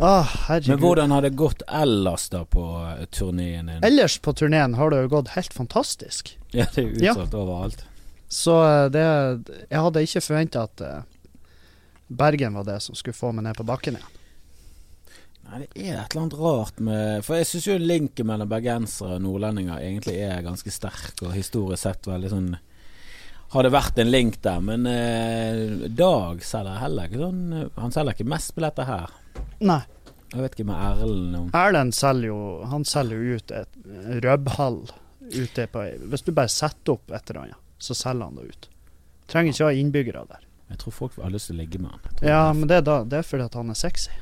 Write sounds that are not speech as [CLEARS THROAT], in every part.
Herregud. Men hvordan har det gått ellers da på eh, turneen din? Ellers på turneen har det jo gått helt fantastisk. [LAUGHS] Ja, det er jo Ja. overalt. Så eh, det Jeg hadde ikke forventa at eh, Bergen var det som skulle få meg ned på bakken igjen. Nei, det er et eller annet rart med For jeg syns jo linken mellom bergensere og nordlendinger egentlig er ganske sterk, og historisk sett veldig sånn Har det vært en link der, men eh, Dag selger heller ikke sånn Han selger ikke mest billetter her. Nei. Jeg vet ikke med Erlend om Erlend selger jo Han selger jo ut et rødhall ute på Hvis du bare setter opp et eller annet, så selger han det ut. Trenger ikke ha innbyggere der. Jeg tror folk har lyst til å ligge med han. Ja, men det er, da, det er fordi at han er sexy.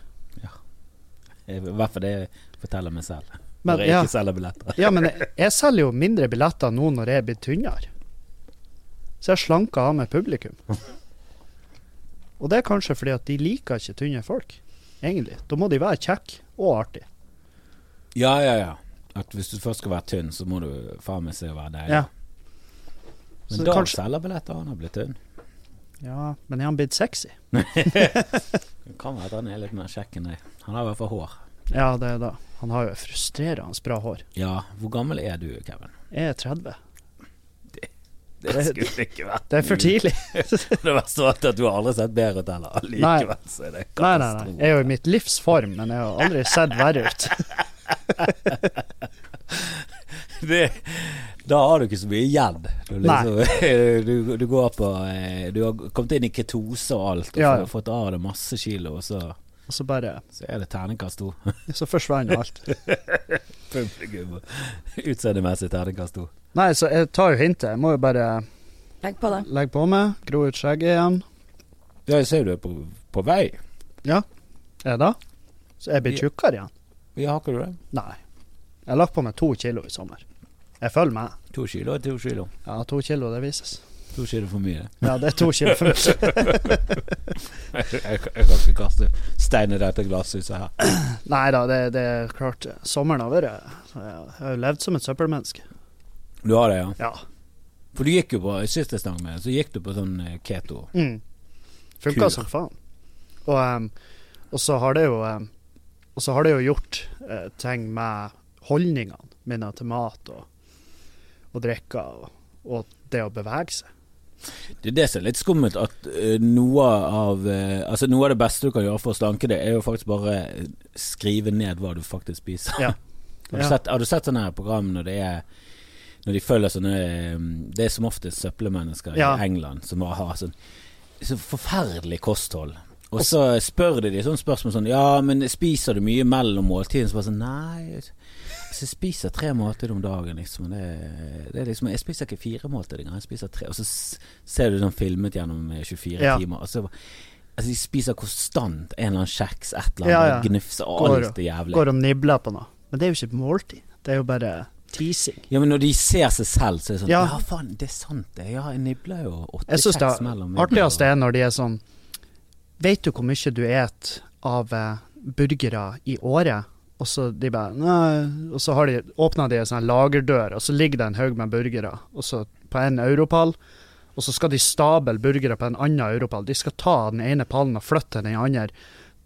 I hvert fall det forteller meg selv. Men, når jeg ja, ikke selger billetter. ja, men jeg, jeg selger jo mindre billetter nå når jeg er blitt tynnere. Så jeg slanker av med publikum. [LAUGHS] Og det er kanskje fordi at de liker ikke tynne folk, egentlig. Da må de være kjekke og artige. Ja, ja, ja. At hvis du først skal være tynn, så må du faen meg se å være deilig. Ja. Men da kanskje- selger billetter, han har blitt tynn. Ja, men er han blitt sexy? [LAUGHS] Det kan være at han er litt mer kjekk enn deg. Han har i hvert fall hår. Ja, det er det. Han har jo frustrerende bra hår. Ja, hvor gammel er du, Kevin? Jeg er 30. Det Det- Det er for tidlig. [LAUGHS] Det verste var at du har aldri sett bedre ut heller. Allikevel så er det Nei, nei, nei. Jeg er jo i mitt livs form, men jeg har aldri sett verre ut. [LAUGHS] Det, da har du ikke så mye igjen. Du, liksom, [LAUGHS] du, du går på eh, Du har kommet inn i ketose og alt, og Ja, ja. fått av deg masse kilo, og så, Og så bare så er det terningkast to. Så forsvinner alt. Utseendemessig terningkast to. Nei, så jeg tar jo hintet. Jeg må jo bare Legg på det. legge på meg, gro ut skjegget igjen. Ja, jeg ser du er på, på vei. Er det? Så jeg blir Ja. tjukkere igjen? Ja, har ikke du det? Nei. Jeg har lagt på meg to kilo i sommer. Jeg følger med. To kilo er to kilo. Ja, to kilo, det vises. To kilo for mye. Ja, det er to kilo for mye. [LAUGHS] jeg, jeg, jeg kan ikke kaste stein i dette glasshuset her. Nei da, det, det er klart. Sommeren har vært jeg har jo levd som et søppelmenneske. Du har det, ja? Ja. For du gikk jo på sist jeg snakket med deg, så gikk du på sånn eh, keto. Mm. Funka som faen. Og, um, og så har det jo um, Og så har det jo gjort uh, ting med holdningene mine til mat og, og drikke og, og det å bevege seg. Det er det som er litt skummelt, at uh, noe av uh, Altså noe av det beste du kan gjøre for å slanke det, er jo faktisk bare skrive ned hva du faktisk spiser. Ja. [LAUGHS] har, du Ja. sett, har du sett sånne her program når det er Når de følger sånne eh, Det er som oftest søppelmennesker Ja. i England som har sånn så forferdelig kosthold. Og så spør de de sånne spørsmål sånn Ja, men spiser du mye mellom måltidene? Så bare sånn Nei. så jeg spiser tre måltider om dagen, liksom. Det, det liksom Jeg spiser ikke fire måltider engang. Jeg spiser tre. Og så ser du sånn filmet gjennom eh, 24 Ja. timer. Og så Altså, de spiser konstant en eller annen kjeks, et eller annet, ja. gnufser, og Går- alt det jævlig. Går og nibler på noe. Men det er jo ikke måltid. Det er jo bare teasing. Ja, men når de ser seg selv, så er det sånn Ja, Ja. faen, det er sant, det. Ja, jeg nibler jo åtte Jeg kjeks mellom artigste er når de er sånn Vet du hvor mye du et av eh, burgere i året? Og så de bare Nei. Og så har de åpner de en sånn lagerdør, og så ligger det en haug med burgere og så på en europall. Og så skal de stable burgere på en annen europall. De skal ta den ene pallen og flytte den andre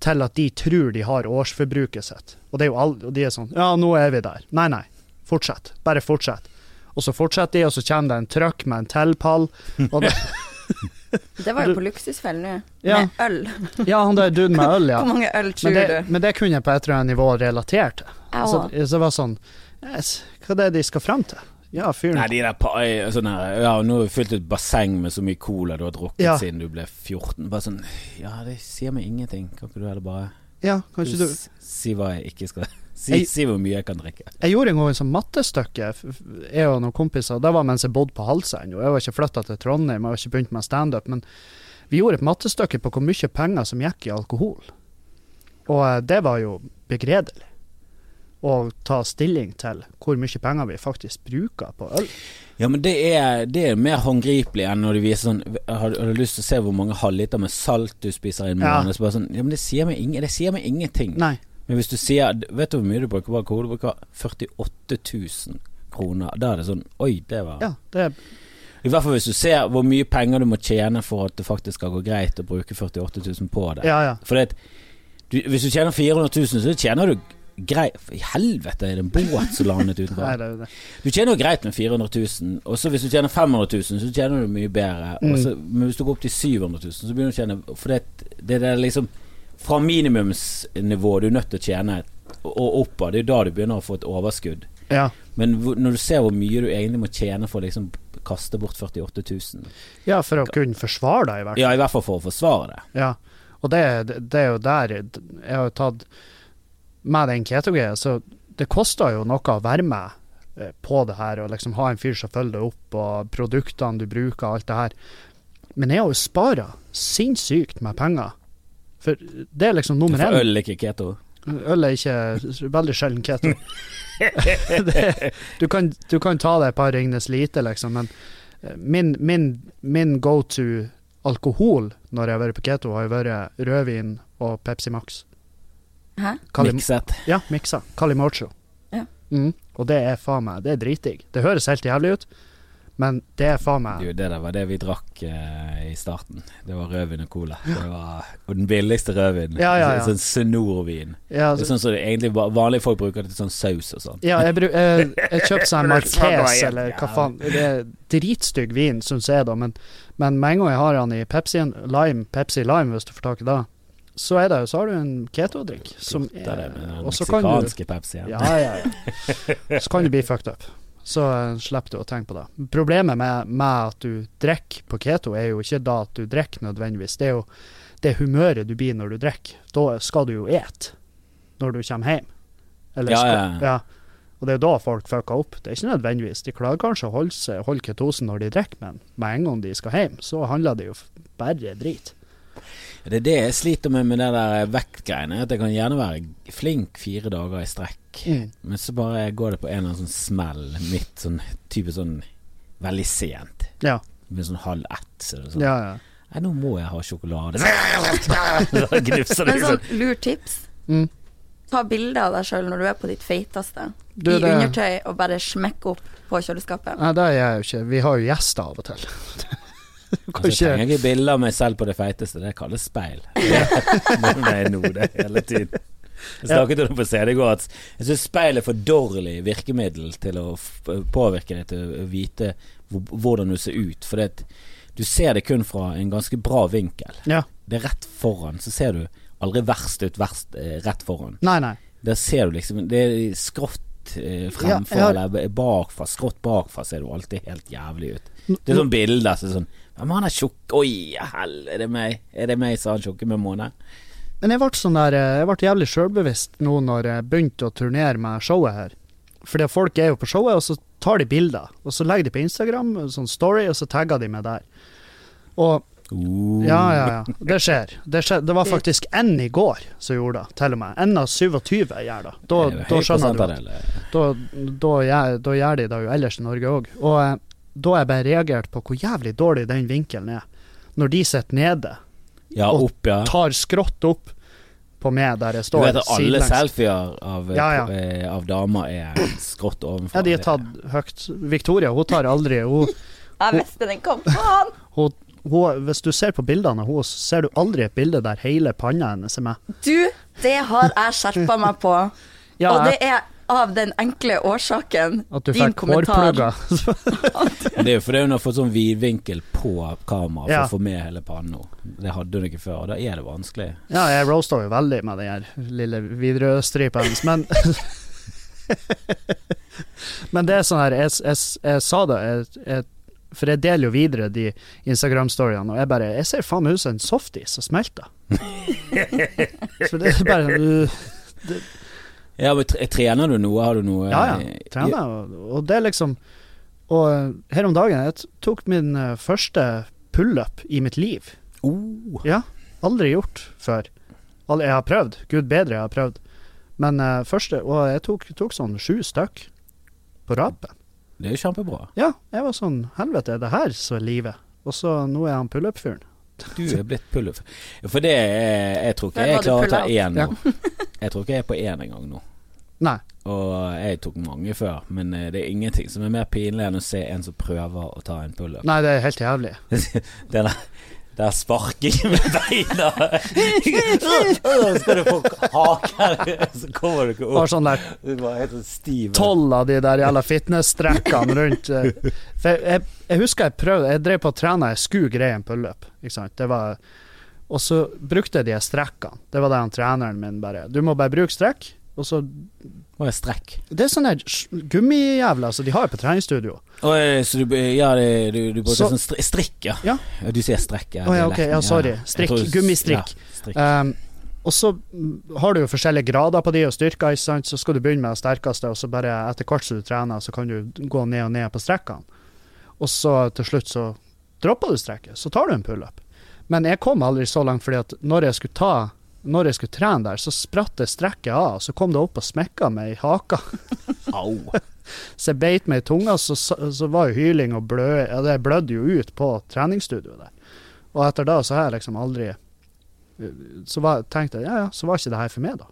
til at de tror de har årsforbruket sitt. Og, det er jo all, og de er sånn Ja, nå er vi der. Nei, nei. Fortsett. Bare fortsett. Og så fortsetter de, og så kommer det en trøkk med en tilpall. Og det, [LAUGHS] Det var jo på Luksusfellen nå, Ja. med øl. ja, han der duden med øl, ja. [LAUGHS] Hvor mange øl tror Men det, du? men det kunne jeg på et eller annet nivå relatert til. Så, så det var sånn yes, Hva er det de skal frem til? Ja, fyren Nei, de der pa sånn her Ja, nå har vi fylt et basseng med så mye cola du har drukket Ja. siden du ble 14. Bare sånn Ja, det sier meg ingenting. Kan ikke du heller bare Ja, du, du Si hva jeg ikke skal Si, Jeg- si hvor mye jeg kan drikke. Jeg gjorde en gang et sånt mattestykke, jeg og noen kompiser. Det var mens jeg bodde på Halsend. og Jeg var ikke flytta til Trondheim, jeg var ikke begynt med standup. Men vi gjorde et mattestykke på hvor mye penger som gikk i alkohol. Og eh, det var jo begredelig. Å ta stilling til hvor mye penger vi faktisk bruker på øl. Ja, men det er, det er mer håndgripelig enn når de viser sånn Har, har du lyst til å se hvor mange halvliter med salt du spiser i en Ja. måned? Så bare sånn Ja, men det sier meg, ing, det sier meg ingenting. Nei. Men hvis du sier Vet du hvor mye du bruker på alkohol? Du bruker 48 000 kroner. Da er det sånn Oi, det var Ja, det er I hvert fall hvis du ser hvor mye penger du må tjene for at det faktisk skal gå greit å bruke 48 000 på det. Ja, ja. For Hvis du tjener 400 000, så tjener du greit I helvete, er det en båt som landet utenfor? [LAUGHS] det det. Du tjener jo greit med 400 000, og så hvis du tjener 500 000, så tjener du mye bedre. Og så, men hvis du går opp til 700 000, så begynner du å tjene For det, det er liksom Fra minimumsnivå du er nødt til å tjene og oppover, det er jo da du begynner å få et overskudd. Ja. Men når du ser hvor mye du egentlig må tjene for å liksom kaste bort 48 000 ja, for å kunne forsvare deg, i hvert fall. Ja, i hvert fall for å forsvare det. Ja, og det, det, det er jo der jeg har jo tatt Med den keto-greia, så det koster jo noe å være med eh, på det her, og liksom ha en fyr som følger deg opp, og produktene du bruker, alt det her. Men jeg har jo spara sinnssykt med penger. For det er liksom nummer For øl er ikke keto. Øl er ikke veldig sjelden keto. [LAUGHS] det, du, kan, du kan ta deg et par Ringnes Lite, liksom, men eh, min, min, min go to alkohol når jeg har vært på keto, har jo vært rødvin og Pepsi Max. Hæ? Kalim Mikset. ja, miksa. Calimocho. Ja. Mm. Og det er faen meg Det er dritdigg. Det høres helt jævlig ut, men det er faen meg det der var det vi drakk eh, i starten. Det var rødvin og cola. Det var, og den billigste rødvinen. Ja, ja, ja. Sånn snorvin. ja, Det er altså, sånn som det egentlig vanlige folk bruker det til sånn saus og sånn. ja, jeg, jeg, jeg kjøpte sånn Marques, eller hva faen. Det er dritstygg vin, syns jeg, da. Men, men med en gang jeg har han i Pepsi Lime, Pepsi Lime, hvis du får tak i det, så, er det, så har du en keto-drikk. som er den Og så kan du meksikanske Pepsien. Ja, ja, ja. [LAUGHS] Så kan du bli fucked up. Så eh, slipper du å tenke på det. Problemet med, med at du drikker på keto, er jo ikke da at du drikker nødvendigvis. Det er jo det humøret du blir når du drikker. Da skal du jo ete når du kommer hjem. Eller Ja, skal, ja, ja. Og det er da folk fucker opp. Det er ikke nødvendigvis. De klarer kanskje å holde, holde ketosen når de drikker, men med en gang de skal hjem, så handler det jo bare drit. Det er det jeg sliter med med det der vektgreiene. At jeg kan gjerne være flink fire dager i strekk, Mm. men så bare går det på en eller annen sånn smell midt sånn type sånn veldig sent. Ja, Med sånn halv ett. Så det sånn ja, ja. Nei, nå må jeg ha sjokolade. [LAUGHS] [LAUGHS] Så gnufser det Men sånn. sånn lurt tips. Mm. Ta bilde av deg sjøl når du er på ditt feiteste. Du, I det- undertøy, og bare smekke opp på kjøleskapet. Nei, det er jeg jo ikke. Vi har jo gjester av og til. [LAUGHS] [LAUGHS] Kan Altså, trenger ikke bilder av meg selv på det feiteste. Det kalles speil. [LAUGHS] Det er nå det hele tiden. Jeg snakket om det på CD i går at jeg syns speil er for dårlig virkemiddel til å f- påvirke deg til å vite hvordan du ser ut. For det, du ser det kun fra en ganske bra vinkel. Ja. Det er rett foran, så ser du aldri verst ut verst, eh, rett foran. Nei, nei. Der ser du liksom Det er skrått eh, fremfor ja, ja. eller bakfra. Skrått bakfra ser du alltid helt jævlig ut. Det er sånn bilder som er sånn Hvem er han er tjukk Oi, hell, er det meg? Er det meg, sa han tjukke med måne? Men jeg ble sånn der eh, Jeg ble jævlig sjølbevisst nå når jeg begynte å turnere med showet her. Fordi folk er jo på showet, og så tar de bilder. Og så legger de på Instagram, sånn story, og så tagger de meg der. Og Uh. ja, ja, ja. Det skjer. Det, skjer. det var faktisk én i går som gjorde det, til og med. Én av 27 gjør det. Da, Det da skjønner du at da, da, da gjør de det jo ellers i Norge òg. Og eh, da har jeg bare reagert på hvor jævlig dårlig den vinkelen er. Når de sitter nede, Ja, og opp, ja. tar skrått opp på meg der jeg Du står vet at alle sidelengs. selfier av, eh, Ja, ja. eh, av damer er skrått ovenfor? Ja, de er tatt høyt. Victoria, hun tar aldri hun, [LAUGHS] Jeg visste den kom! Faen! hun, hun, Hvis du ser på bildene av henne, så ser du aldri et bilde der hele panna hennes er med. Du, det har jeg skjerpa meg på. [LAUGHS] Ja, og det er av den enkle årsaken at du din fikk kommentar hårplugger. [LAUGHS] Det er jo fordi hun har fått sånn vidvinkel på kamera for Ja. å få med hele panna. Det hadde hun ikke før, og da er det vanskelig. ja, jeg roasta jo veldig med den her lille Widerøe-stripa hennes, men [LAUGHS] Men det er sånn her, jeg, jeg, jeg sa det, jeg, jeg, for jeg deler jo videre de Instagram-storyene, og jeg bare Jeg ser faen meg ut som en softis som smelter. [LAUGHS] så det er bare uh, Ja, men Trener du noe? Har du noe Ja, ja. eh, Trener, og, det er liksom Og eh, her om dagen Jeg tok min eh, første pullup i mitt liv. Oh, Ja, aldri gjort før. Jeg har prøvd. Gud bedre, jeg har prøvd. Men uh, første Og jeg tok, tok sånn sju stykk på rapen. det er jo kjempebra. Ja, jeg var sånn Helvete, er det her som er livet? Og så nå er han pullup-fyren. Du er blitt pullup. For det er, Jeg tror ikke jeg klarer å ta én nå. Jeg tror ikke jeg er på én engang nå. Nei. Og jeg tok mange før, men eh, det er ingenting som er mer pinlig enn å se en som prøver å ta en pullup. Nei, det er helt jævlig. [LAUGHS] Det der, Det er sparking med beina. Så skal du få haken, så kommer du ikke opp. sånn der helt sånn stiv. tolv av de der jævla fitness-strekkene rundt. eh. For jeg, jeg, jeg husker jeg prøvde Jeg drev på å trene ei sku greie en pullup. Ikke sant. Det var Og så brukte jeg de strekkene. Det var det han treneren min bare Du må bare bruke strekk, og så er strekk? Det er sånne gummijævler som de har på treningsstudio. Å, så du, ja, du, du bruker Så- sånn strikk, ja. Ja. Du sier strekk, ja. Å ja, okay, ja, sorry. Strikk, gummistrikk. Strikk. Um, og så har du jo forskjellige grader på de og styrker, ikke sant. Så skal du begynne med det sterkeste, og så bare etter hvert som du trener, så kan du gå ned og ned på strekkene. Og så til slutt så dropper du strekket, så tar du en pullup. Men jeg kom aldri så langt, fordi at når jeg skulle ta når jeg skulle trene der, så spratt det strekket av, så kom det opp og smekka meg i haka. [LAUGHS] Au. [LAUGHS] Så jeg beit meg i tunga, så, så var jo hyling og blø... Ja, det blødde jo ut på treningsstudioet der. Og etter da så har jeg liksom aldri Så var, tenkte jeg ja ja, så var ikke det her for meg, da.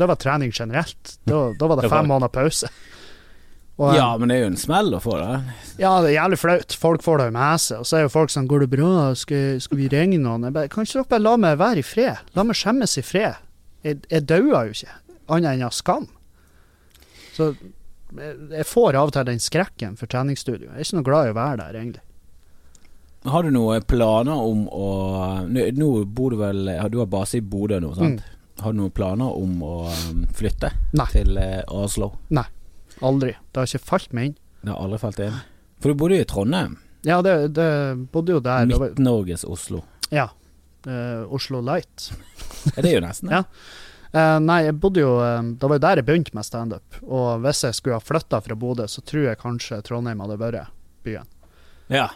Det var trening generelt. Da, da var det Det fem måneder pause. Og, Ja, men det er jo en smell å få det. ja, det er jævlig flaut. Folk får det jo med seg. Og så er jo folk sånn 'Går det bra? Skal, skal vi ringe noen?' Jeg bare, kan ikke dere bare la meg være i fred? La meg skjemmes i fred. Jeg, jeg dauer jo ikke, annet enn av skam. Så jeg, jeg får av og til den skrekken for treningsstudio. Jeg er ikke noe glad i å være der, egentlig. Har du noen planer om å Nå, nå bor du vel Du har base i Bodø nå, sant? Har du noen planer om å um, flytte Nei. til Oslo? Oslo? Aldri. Det har ikke falt meg inn. Det har aldri falt inn. For du bodde jo i Trondheim. Ja, det, det bodde jo der. Midt-Norges Oslo. Ja. Eh, Oslo Light. Det er jo nesten det. [LAUGHS] Ja. Eh, nei, jeg bodde jo eh, Det var jo der jeg begynte med standup. Og hvis jeg skulle ha flytta fra Bodø, så tror jeg kanskje Trondheim hadde vært byen. Ja.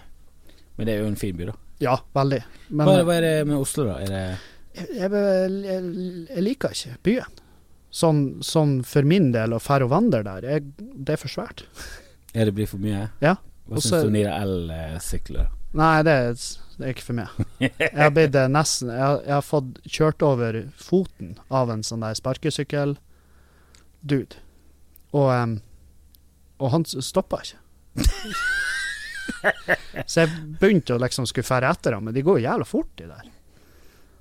Men det er jo en fin by, da. Ja, veldig. Men Hva, hva er det med Oslo, da? Det jeg, jeg, jeg, jeg liker ikke byen. Sånn, sånn for min del, å fære og vandre der, er, det er for svært. [LAUGHS] Ja, det blir for mye? Ja, Hva og syns du om de elsykler? Nei, det, er- det er ikke for meg. Jeg har blitt eh, nesten jeg, har- jeg har fått kjørt over foten av en sånn der sparkesykkel-dude. Og, um, og han stoppa ikke. [LAUGHS] Så jeg begynte å liksom skulle fære etter ham, men de går jo jævla fort, de der.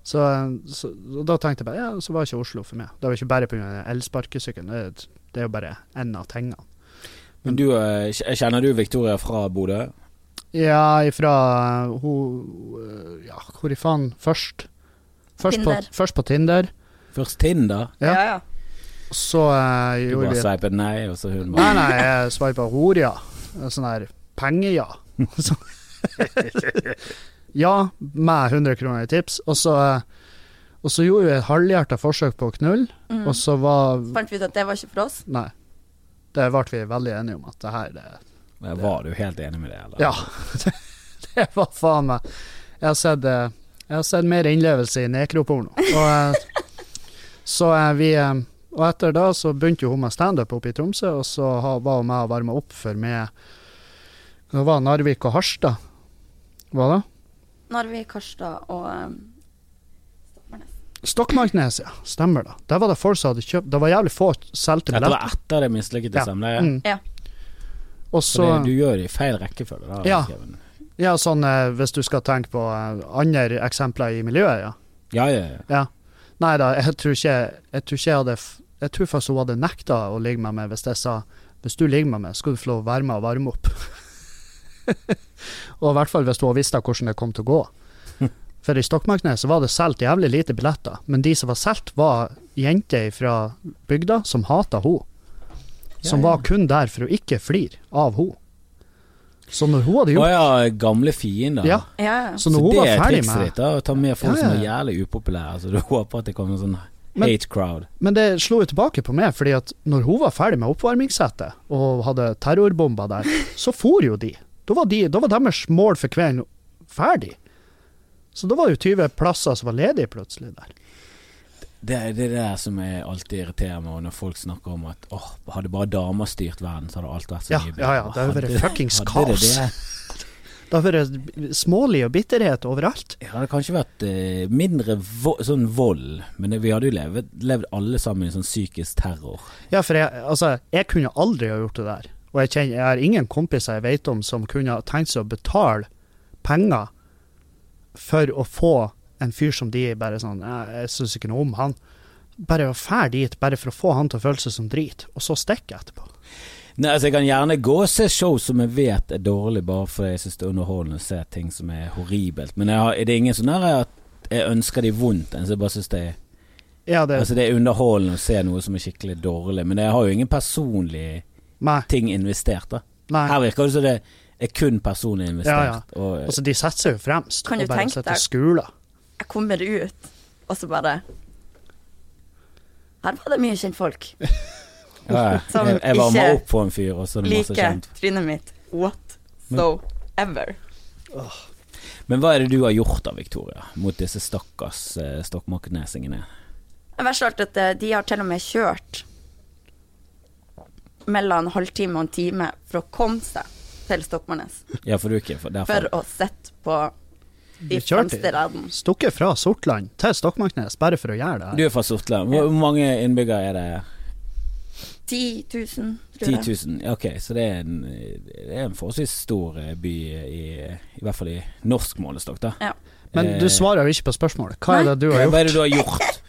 Så, så og da tenkte jeg bare ja, så var ikke Oslo for meg. Det var ikke bare pga. elsparkesykkelen, det, det er jo bare en av tingene. Men du, eh, kjenner du Victoria fra Bodø? Ja, ifra hun Ja, hvor i faen? Først. Først på, Tinder. først på Tinder. Først Tinder. Ja. Ja, ja. Så eh, Du bare vi sveipet nei, og så hun Nei, bare nei, jeg sveipa hor-ja. Sånn der penge-ja. Så- ja, med 100 kroner i tips. Og så, og så gjorde vi et halvhjerta forsøk på å knulle, Mm. og så var Fant vi ut at det var ikke for oss? Nei. Det ble vi veldig enige om at det her, det det Var du helt enig med det, eller? Ja. Det, [LAUGHS] det var faen meg Jeg har sett, eh, jeg har sett mer innlevelse i nekroporno. Og, eh, så eh, vi Og etter da så begynte jo hun med standup oppe i Tromsø, og så var hun med og varma opp for med Det var Narvik og Harstad. Hva da? Narvik, Karstad og um, Stokmarknes. Stokmarknes, ja. Stemmer da. Der var det folk som hadde kjøpt Det var jævlig få solgte Det var billetter. etter det mislykkede Ja. samleiet. Mm. Ja. Og Så så det, du gjør det i feil rekkefølge, da. Ja. Kevin. Ja, sånn eh, hvis du skal tenke på eh, andre eksempler i miljøet, ja. Ja, ja, ja. Ja. Nei da, jeg tror ikke jeg, tror ikke jeg hadde Jeg tror faktisk hun hadde nekta å ligge med meg hvis jeg sa hvis du ligger med meg, skal du få lov å være med og varme opp. [LAUGHS] og i hvert fall hvis hun visste hvordan det kom til å gå. [LAUGHS] For i Stokmarknes så var det solgt jævlig lite billetter, men de som var solgt, var jenter fra bygda som hata henne. Som Ja, ja. var kun der for å ikke flire av henne. Så når hun hadde Å gjort ja, gamle fiender. Ja, Ja, ja. så Så når hun det var er ferdig trikset ditt, da? Å ta med folk Ja, som er jævlig upopulære. Så du håper at det kommer en sånn Men- hate crowd. Men det slo jo tilbake på meg, fordi at når hun var ferdig med oppvarmingssettet og hadde terrorbomber der, [LAUGHS] så for jo de. Da var, de, da var deres mål for kvelden ferdig. Så da var det jo 20 plasser som var ledige plutselig der. Det er det der som jeg alltid irriterer meg når folk snakker om at åh, hadde bare damer styrt verden, så hadde alt vært så Ja, mye ja, ja, det hadde vært fuckings kaos. Det, det? Det har vært smålig og bitterhet overalt. Det hadde kanskje vært eh, mindre vo sånn vold, men vi hadde jo levd, levd alle sammen i sånn psykisk terror. Ja, for jeg, altså, jeg kunne aldri ha gjort det der. Og jeg, kjenner, jeg har ingen kompiser jeg vet om som kunne ha tenkt seg å betale penger for å få en fyr som de bare sånn Jeg, jeg syns ikke noe om han. Bare å fære dit, bare for å få han til å føle seg som drit, og så stikke etterpå. Nei, altså Jeg kan gjerne gå og se show som jeg vet er dårlig, bare fordi jeg syns det er underholdende å se ting som er horribelt. Men har, det er ingen sånn her at jeg ønsker de vondt. enn så Jeg bare synes det er Ja, det Altså Det er underholdende å se noe som er skikkelig dårlig, men jeg har jo ingen personlige Nei. ting investert. da nei. Her virker det som det er kun personlig investert. Ja, ja. Og, så de setter seg jo fremst Kan du og bare tenke deg- og skuler. Jeg kommer ut, og så bare Her var det mye kjentfolk. [LAUGHS] ja, som jeg, jeg ikke opp på en fyr, og så er det masse kjent. trynet mitt. What so ever. Men hva er det du har gjort da, Victoria, mot disse stakkars eh, Stokmarknesingene? Det verste av alt er at eh, de har til og med kjørt mellom en halvtime og en time for å komme seg til Stokmarknes. Ja, for du for. For å sitte på de fremste radene. Stukket fra Sortland til Stokmarknes bare for å gjøre det Du er fra Sortland. Hvor mange innbyggere er det? 10 000, tror jeg. 000? Ja, Ok, så det er en, det er en forholdsvis stor eh, by i, i hvert fall i norsk målestokk, da. Ja. Men Eh, du svarer jo ikke på spørsmålet. Hva er det du har Hva er det du har gjort?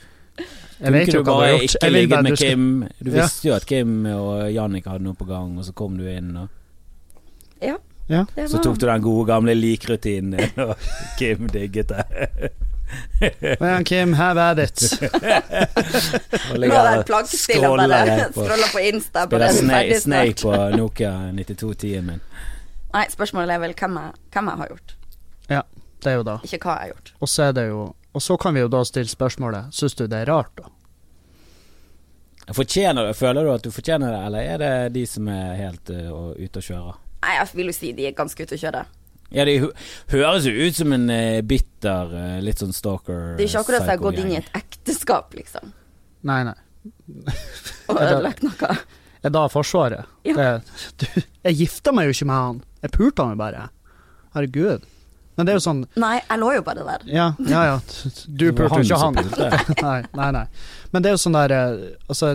Jeg vet jo hva du har gjort. ikke Jeg ligget med du Kim? Du Ja. visste jo at Kim og Jannik hadde noe på gang, og så kom du inn, og Ja. Ja. Var... så tok du den gode gamle likrutinen din, og Kim digget det. Men Kim, have at it. Nå er det og plaggestille scroller på- scroller på Insta. Spiller er Snake, på Nokia 9210-en min. Nei, spørsmålet er vel hvem jeg, hvem jeg har gjort, Det er jo da. ikke hva jeg har gjort. Og så er det jo Og så kan vi jo da stille spørsmålet Syns du det er rart, da? Fortjener du, Føler du at du fortjener det, eller er det de som er helt uh, ute å kjøre? Nei, jeg vil jo si de er ganske ute å kjøre. Ja, de høres jo ut som en eh, bitter, eh, litt sånn stalker Det er ikke akkurat at jeg har gått inn i et ekteskap, liksom, Nei, nei. [LAUGHS] og ødelagt noe. Er da Forsvaret? Ja. Det, du, jeg gifta meg jo ikke med han. Jeg pulte han jo bare. Herregud. Men det er jo sånn Nei, jeg lå jo bare der. Ja, ja, ja. Du pulte ikke han. [LAUGHS] nei, nei, nei. Men det er jo sånn der eh, Altså,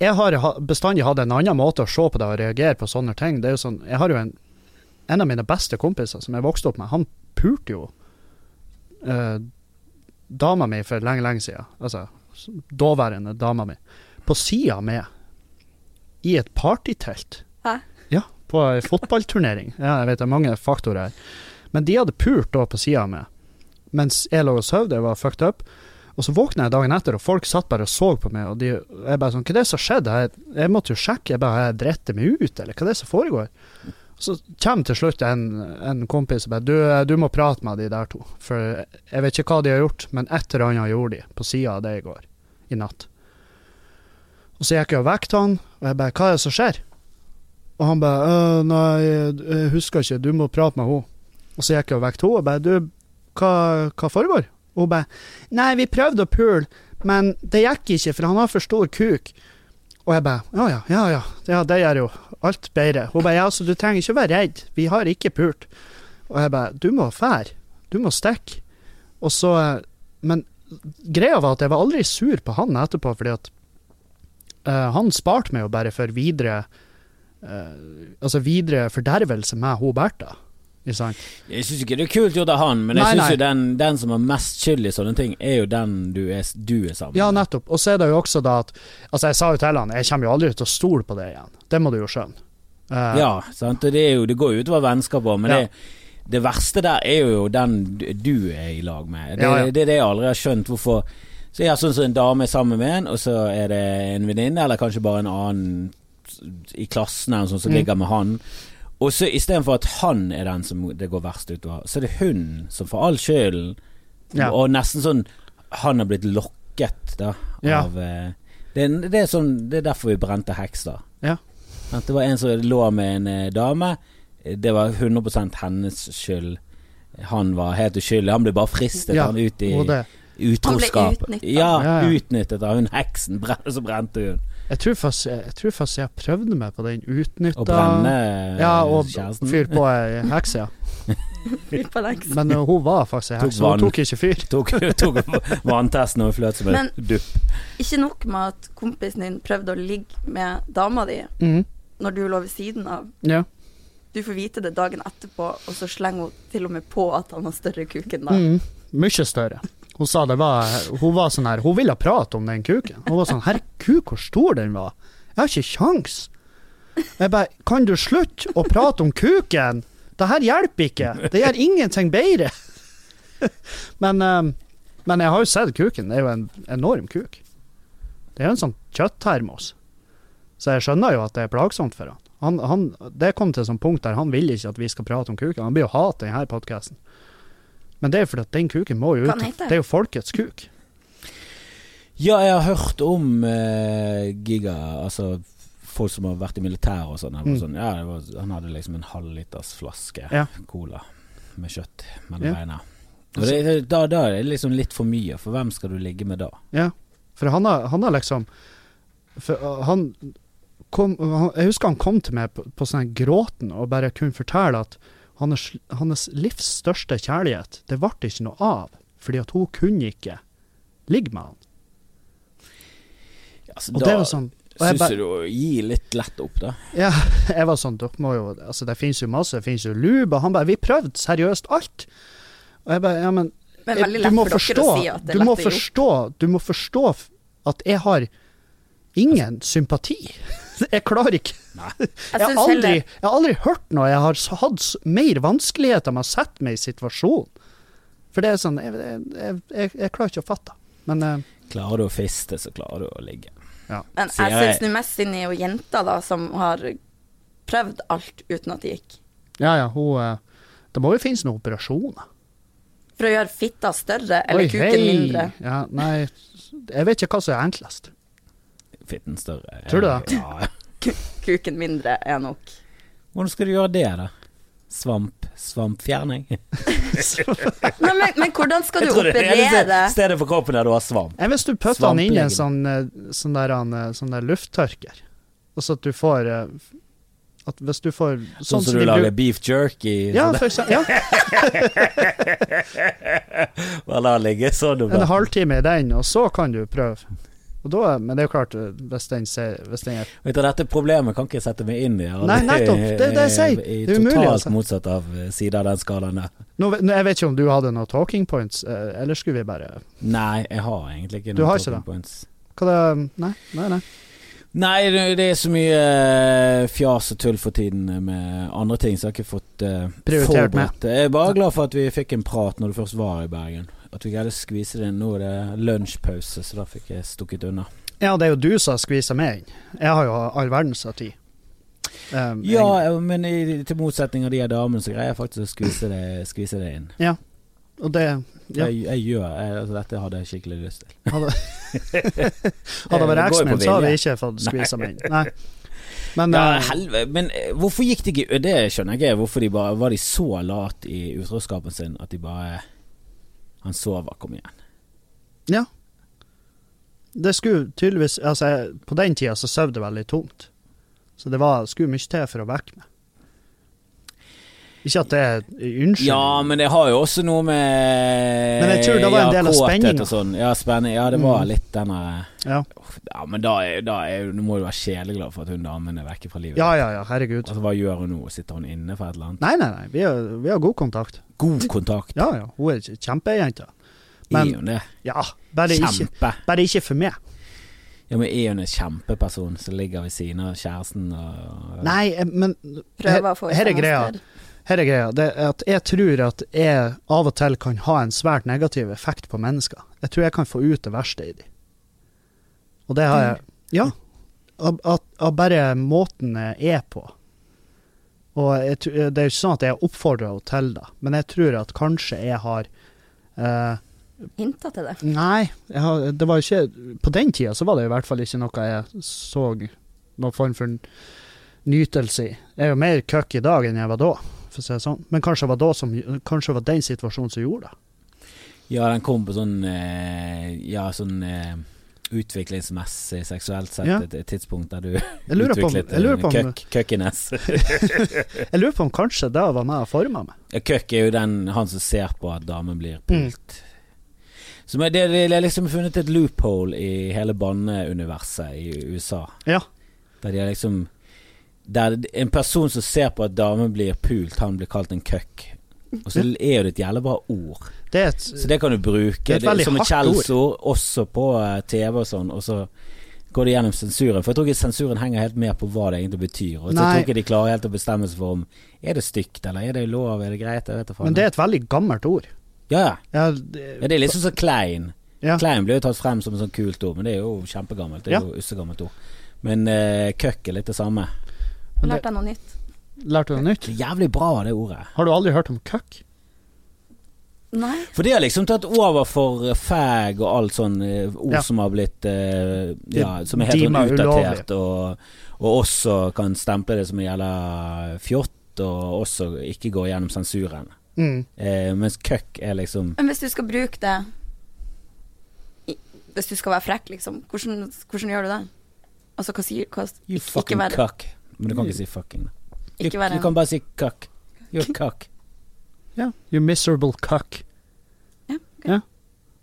jeg har bestandig hatt en annen måte å se på det og reagere på sånne ting. Det er jo sånn Jeg har jo en En av mine beste kompiser som jeg vokste opp med, han pulte jo eh, dama mi for lenge, lenge siden. Altså daværende dama mi. På sida med. I et partytelt. Hæ? Ja, på ei fotballturnering. Ja, jeg vet det er mange faktorer her. Men de hadde pult da på sida mi, mens jeg lå og sov, det var fucked up. Og så våkna jeg dagen etter, og folk satt bare og så på meg. Og de, jeg bare sånn Hva er det som skjedde? Jeg, jeg måtte jo sjekke. Jeg bare jeg dritt meg ut, eller hva er det som foregår? Så kommer til slutt en, en kompis og bare du, du må prate med de der to. For jeg vet ikke hva de har gjort, men et eller annet gjorde de på sida av det i går. I natt. Og så gikk jeg og vekket han, og jeg bare Hva er det som skjer? Og han bare «Øh, Nei, jeg husker ikke, du må prate med henne. Og så gikk jeg og vekket henne og bare Du, hva, hva foregår? Og hun bare Nei, vi prøvde å pule, men det gikk ikke, for han har for stor kuk. Og jeg bare Ja ja, ja ja, ja det gjør jo alt bedre. Hun bare Ja, så du trenger ikke å være redd, vi har ikke pult. Og jeg bare Du må fære. Du må stikke. Og så Men greia var at jeg var aldri sur på han etterpå, fordi at uh, han sparte meg jo bare for videre uh, Altså videre fordervelse med hun Bertha. Jeg syns ikke det er kult gjort av han, men jeg syns jo den, den som har mest skyld i sånne ting, er jo den du er, du er sammen Ja, nettopp. Og så er det jo også da at Altså, jeg sa jo til han, jeg kommer jo aldri til å stole på det igjen. Det må du jo skjønne. Uh, Ja, sant. Det, jo, det går jo utover vennskap òg, men Ja. det, det verste der er jo den du- er i lag med. Det, Ja, ja. det er det jeg aldri har skjønt. Hvorfor Så jeg har sånn som en dame er sammen med en, og så er det en venninne, eller kanskje bare en annen i klassen eller sånt som Mm. ligger med han. Og så istedenfor at han er den som det går verst utover, så er det hun som får all skylden. Ja. Og nesten sånn Han har blitt lokket, da, Ja. av eh, det, er- det, er sånn, det er derfor vi brente heks, da. Ja. At det var en som lå med en eh, dame. Det var 100% hennes skyld. Han var helt uskyldig. Han ble bare fristet Ja, han ut i utroskap. Han ble utnyttet. Ja, Ja, ja. utnyttet av hun heksen. [LAUGHS] Så brente hun. Jeg tror faktisk jeg, jeg, tror faktisk jeg prøvde meg på den utnytta Og brenne Ja, og kjæresten. fyr på ei hekse, ja. [LAUGHS] På lengs. Men uh, hun var faktisk ei Tok hekse. Hun tok ikke fyr. [LAUGHS] Tok, tok vanntesten og fløt som en dupp. Ikke nok med at kompisen din prøvde å ligge med dama di mm. når du lå ved siden av. Ja. Du får vite det dagen etterpå, og så slenger hun til og med på at han har større kuk enn deg. Mm, mye større. Hun sa det var Hun var sånn her Hun ville prate om den kuken. Hun var sånn Herregud, hvor stor den var. Jeg har ikke kjangs. Jeg bare Kan du slutte å prate om kuken? Det her hjelper ikke. Det gjør ingenting bedre. [LAUGHS] Men, eh, men jeg har jo sett kuken. Det er jo en enorm kuk. Det er jo en sånn kjøtttermos. Så jeg skjønner jo at det er plagsomt for han. han, han det kom til et sånt punkt der han vil ikke at vi skal prate om kuken. Han blir jo hate denne podkasten. Men det er fordi at den kuken må jo ut. Det er jo folkets kuk. Ja, jeg har hørt om eh, Giga, altså folk som har vært i militæret og sånn. Mm. sånn ja, det var, han hadde liksom en halvliters flaske Ja. cola med kjøtt mellom Ja. beina. Og det, da, da er det liksom litt for mye, for hvem skal du ligge med da? Ja, for han har, han har liksom for uh, han kom, han, Jeg husker han kom til meg på, på sånn gråten og bare kunne fortelle at hans, hans livs største kjærlighet, det ble ikke noe av, fordi at hun kunne ikke ligge med han. Altså, Og da det er jo sånn og jeg syns du å gi litt lett opp, da. Ja, [LAUGHS] jeg var sånn, dere må jo Altså, det finnes jo masse, det finnes jo lube, og han bare Vi prøvde seriøst alt. Og jeg bare Ja, men jeg- du må for forstå, si du må forstå, Du må forstå at jeg har ingen sympati. Jeg klarer ikke [LAUGHS] Jeg Jeg har aldri, jeg har aldri hørt noe jeg har hatt mer vanskeligheter med å sette meg i situasjonen. For det er sånn Jeg, jeg, jeg, jeg klarer ikke å fatte. Men eh, Klarer du å fiste, så klarer du å ligge. Men jeg jeg- syns nå mest synd i jenta da, som har prøvd alt uten at det gikk. ja, ja, hun eh, Det må jo finnes noen operasjoner. For å gjøre fitta større, eller Oi, kuken hei. mindre. Ja, nei, jeg vet ikke hva som er enklest. Fitten større. Tror du det? Ja. [LAUGHS] Kuken mindre er nok. Hvordan skal du gjøre det, da? Svamp? Svampfjerning? [LAUGHS] Nei, men, men hvordan skal du operere det eneste stedet for kroppen der du har svamp. Enn hvis du putter den inn i en sånn, eh, sånn, der, eh, sånn der lufttørker, og så at du får eh, At hvis du får Sånn som så du lager beef jerky. Ja, sånn for eksempel. Ja, [LAUGHS] Bare la ligge sånn en halvtime i den, og så kan du prøve. Da, men det er jo klart, eh, hvis den, ser, hvis den er Vet du, dette problemet kan ikke sette meg inn i. Nei, nettopp. Det er det jeg sier. I Det er umulig, totalt altså. motsatt av siden side av den skalaen der. nå, Jeg vet ikke om du hadde noen talking points, eh, eller skulle vi bare Nei, jeg har egentlig ikke noen talking ikke points. Hva det Nei, nei. nei. Nei, det det er så mye eh, fjas og tull for tiden med andre ting, så jeg har ikke fått uh, Prioritert forberedt det. Jeg er bare glad for at vi fikk en prat når du først var i Bergen. At vi greide å skvise det inn. Nå er det lunsjpause, så da fikk jeg stukket unna. Ja, det er jo du som har skvisa meg inn. Jeg har jo all verdens av tid. Um, Ja, jeg, eh, men i, til motsetning av de damene, så greier jeg faktisk å skvise det, skvise det inn. og det ja, Jeg, jeg gjør jeg, altså, Dette hadde jeg skikkelig lyst til. hadde, [LAUGHS] hadde vært eksen min, så hadde jeg ikke fått skvisa meg inn. Nei. Men Ja, helve. Men eh, hvorfor gikk de ikke Det skjønner jeg ikke. Hvorfor de bare Var de så late i utroskapen sin at de bare Han sover, kom igjen. ja. Det skulle tydeligvis Altså, på den tida så sov det veldig tungt. Så det var, skulle mye til for å vekke meg. Ikke at det er unnskyld. Ja, men det har jo også noe med Men jeg tror det var en ja, del av spenninga. Sånn. Ja, spenning. Ja, det var Mm. litt denne Ja, Ja, men da, er, da er, nå må du være sjeleglad for at hun damen er vekke fra livet. ja, ja, ja herregud. Altså, Hva gjør hun nå? Sitter hun inne for et eller annet? Nei, nei, nei, vi har, vi har god kontakt. God kontakt. Ja, ja, hun er kjempejente. Men- er hun det? Ja, bare ikke, bare ikke for meg. Ja, men er hun en kjempeperson som ligger ved siden av kjæresten og Nei, eh, men Prøver å få her er greia. Her er greia. Det er at jeg tror at jeg av og til kan ha en svært negativ effekt på mennesker. Jeg tror jeg kan få ut det verste i dem. Og det har jeg Ja. Av, bare måten jeg er på. Og jeg, det er jo ikke sånn at jeg oppfordrer henne til det, men jeg tror at kanskje jeg har eh, Hinta til det. Nei, har, det var ikke På den tida så var det i hvert fall ikke noe jeg så noen form for nytelse i. Jeg er jo mer køkk i dag enn jeg var da, for å si det sånn. Men kanskje det var, som, kanskje var den situasjonen som gjorde det. Ja, den kom på sånn eh, Ja, sånn eh, utviklingsmessig, seksuelt sett, Ja. et, tidspunkt der du utviklet køkk, køkkenes. [LAUGHS] jeg lurer på om kanskje det var med og forma meg. Ja, Køkk er jo den han som ser på at damen blir Mm. pult. Så men det, det er liksom funnet et loophole i hele banneuniverset i USA. Ja. Der de har liksom Der en person som ser på at damer blir pult, han blir kalt en køkk. Og så er jo det et jævlig bra ord. Det et Så det kan du bruke Det er et som et kjellsord skjellsord, også på eh, TV og sånn. Og så går det gjennom sensuren. For jeg tror ikke sensuren henger helt med på hva det egentlig betyr. Og så Nei. tror ikke de klarer helt å bestemme seg for om er det stygt, eller er det lov, er det greit, jeg vet. Men det er et veldig gammelt ord. Ja, ja. Det, Ja, det er liksom så klein. Ja. Klein blir jo tatt frem som et sånn kult ord, men det er jo kjempegammelt. Det er jo ussegammelt ord. Men uh, køkk er litt det samme. Lærte jeg noe nytt? Lærte du noe nytt? Jævlig bra, det ordet. Har du aldri hørt om køkk? Nei. For det har liksom tatt over for fag og alt sånn eh, ord Ja. som har blitt uh, Ja, som er helt sånn utdatert, og, og også kan stemple det som en jævla fjott, og også ikke gå gjennom sensuren. Mm. Uh, mens køkk er liksom Men hvis du skal bruke det i, Hvis du skal være frekk, liksom, hvordan, hvordan gjør du det? Altså, hva sier hva, You fucking cuck. Men du kan ikke si fucking. Du, ikke være du kan bare si cuck. You're cuck. Ja. You miserable cuck. Ja, okay. yeah.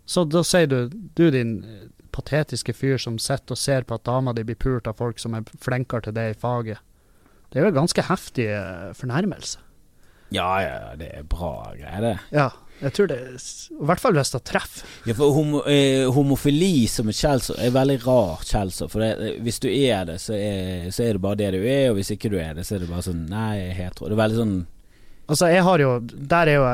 Så da sier du du din eh, patetiske fyr som sitter og ser på at dama di blir pult av folk som er flinkere til det i faget. Det er jo en ganske heftig eh, fornærmelse. Ja, ja, det er bra greier, det. Ja, jeg tror det I hvert fall hvis det treffer. Ja, for homo, eh, homofili som et skjellsord er veldig rart skjellsord. For det, eh, hvis du er det, så er, så er det bare det du er, og hvis ikke du er det, så er det bare sånn Nei, jeg er hetero. Det er veldig sånn Altså, jeg har jo Der er jo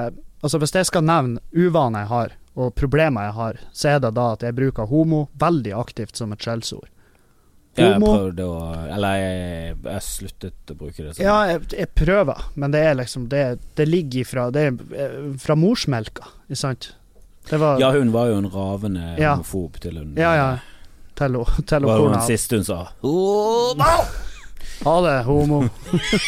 Altså, hvis jeg skal nevne uvaner jeg har, og problemer jeg har, så er det da at jeg bruker homo veldig aktivt som et skjellsord. Ja, jeg prøvde å Eller jeg, jeg sluttet å bruke det sånn. Ja, jeg, jeg prøver, men det er liksom Det, det ligger ifra Det er eh, fra morsmelka, ikke sant? Det var Ja, hun var jo en ravende Ja. homofob til hun Ja, ja. Til til Det var den siste hun sa. Homo! Ha det, homo.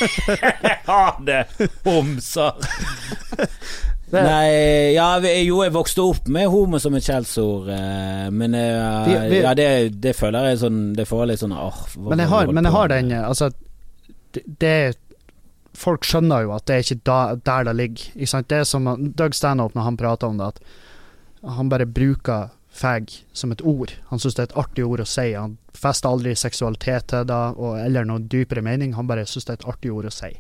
[LAUGHS] Ha det, homser! [LAUGHS] Det- Nei, ja, jo, jeg vokste opp med homo som et skjellsord, eh, men eh, Vi- vi- Ja, det, det føler jeg sånn Det får litt sånn åh, Men jeg har, men jeg har den Altså, det, det Folk skjønner jo at det er ikke da, der det ligger. Ikke sant? Det er som Doug Stanhope når han prater om det, at han bare bruker fag som et ord. Han syns det er et artig ord å si. Han fester aldri seksualitet til det, eller noen dypere mening. Han bare syns det er et artig ord å si.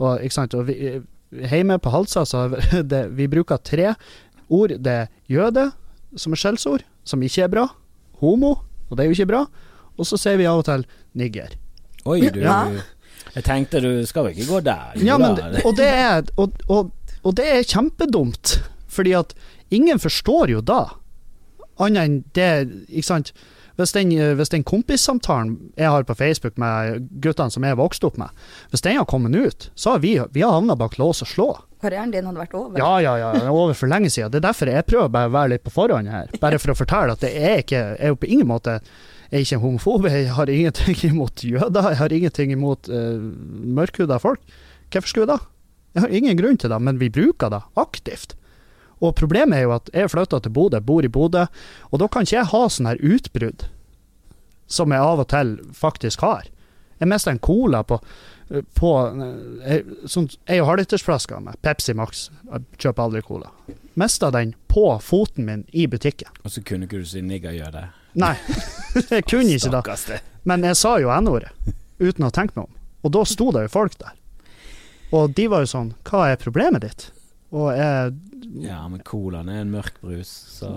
Og, ikke sant? og vi, hjemme på Halsa så [LAUGHS] det, vi bruker tre ord. Det er jøde, som er skjellsord, som ikke er bra. Homo, og det er jo ikke bra. Og så sier vi av og til nigger. Oi, du Ja. Jeg tenkte du skal vel ikke gå der? Ja, men, og, det er, og, og, og det er kjempedumt, fordi at ingen forstår jo da, annet enn det, ikke sant. Hvis den, hvis den kompissamtalen jeg har på Facebook med guttene som jeg vokste opp med, hvis den har kommet ut, så har vi, vi har havna bak lås og slå. Karrieren din hadde vært over. Ja, ja, ja, er over for lenge siden. Det er derfor jeg prøver bare å være litt på forhånd her. Bare for å fortelle at det er ikke, jeg er på ingen måte jeg er ikke homofob, jeg har ingenting imot jøder, jeg har ingenting imot uh, mørkhuda folk. Hvorfor skulle jeg da? Jeg har ingen grunn til det, men vi bruker det aktivt. Og problemet er jo at jeg flytta til Bodø, bor i Bodø, og da kan ikke jeg ha sånne her utbrudd som jeg av og til faktisk har. Jeg mista en cola på, på eh, sånn, Jeg har halvlitersflasker med Pepsi Max. Jeg kjøper aldri cola. Mista den på foten min i butikken. Og så kunne ikke du si nigger gjør det. Nei, [LAUGHS] jeg kunne ikke da. Det. Men jeg sa jo N-ordet, uten å tenke meg om. Og da sto det jo folk der. Og de var jo sånn Hva er problemet ditt? Og jeg Ja, men colaen er en mørk brus, så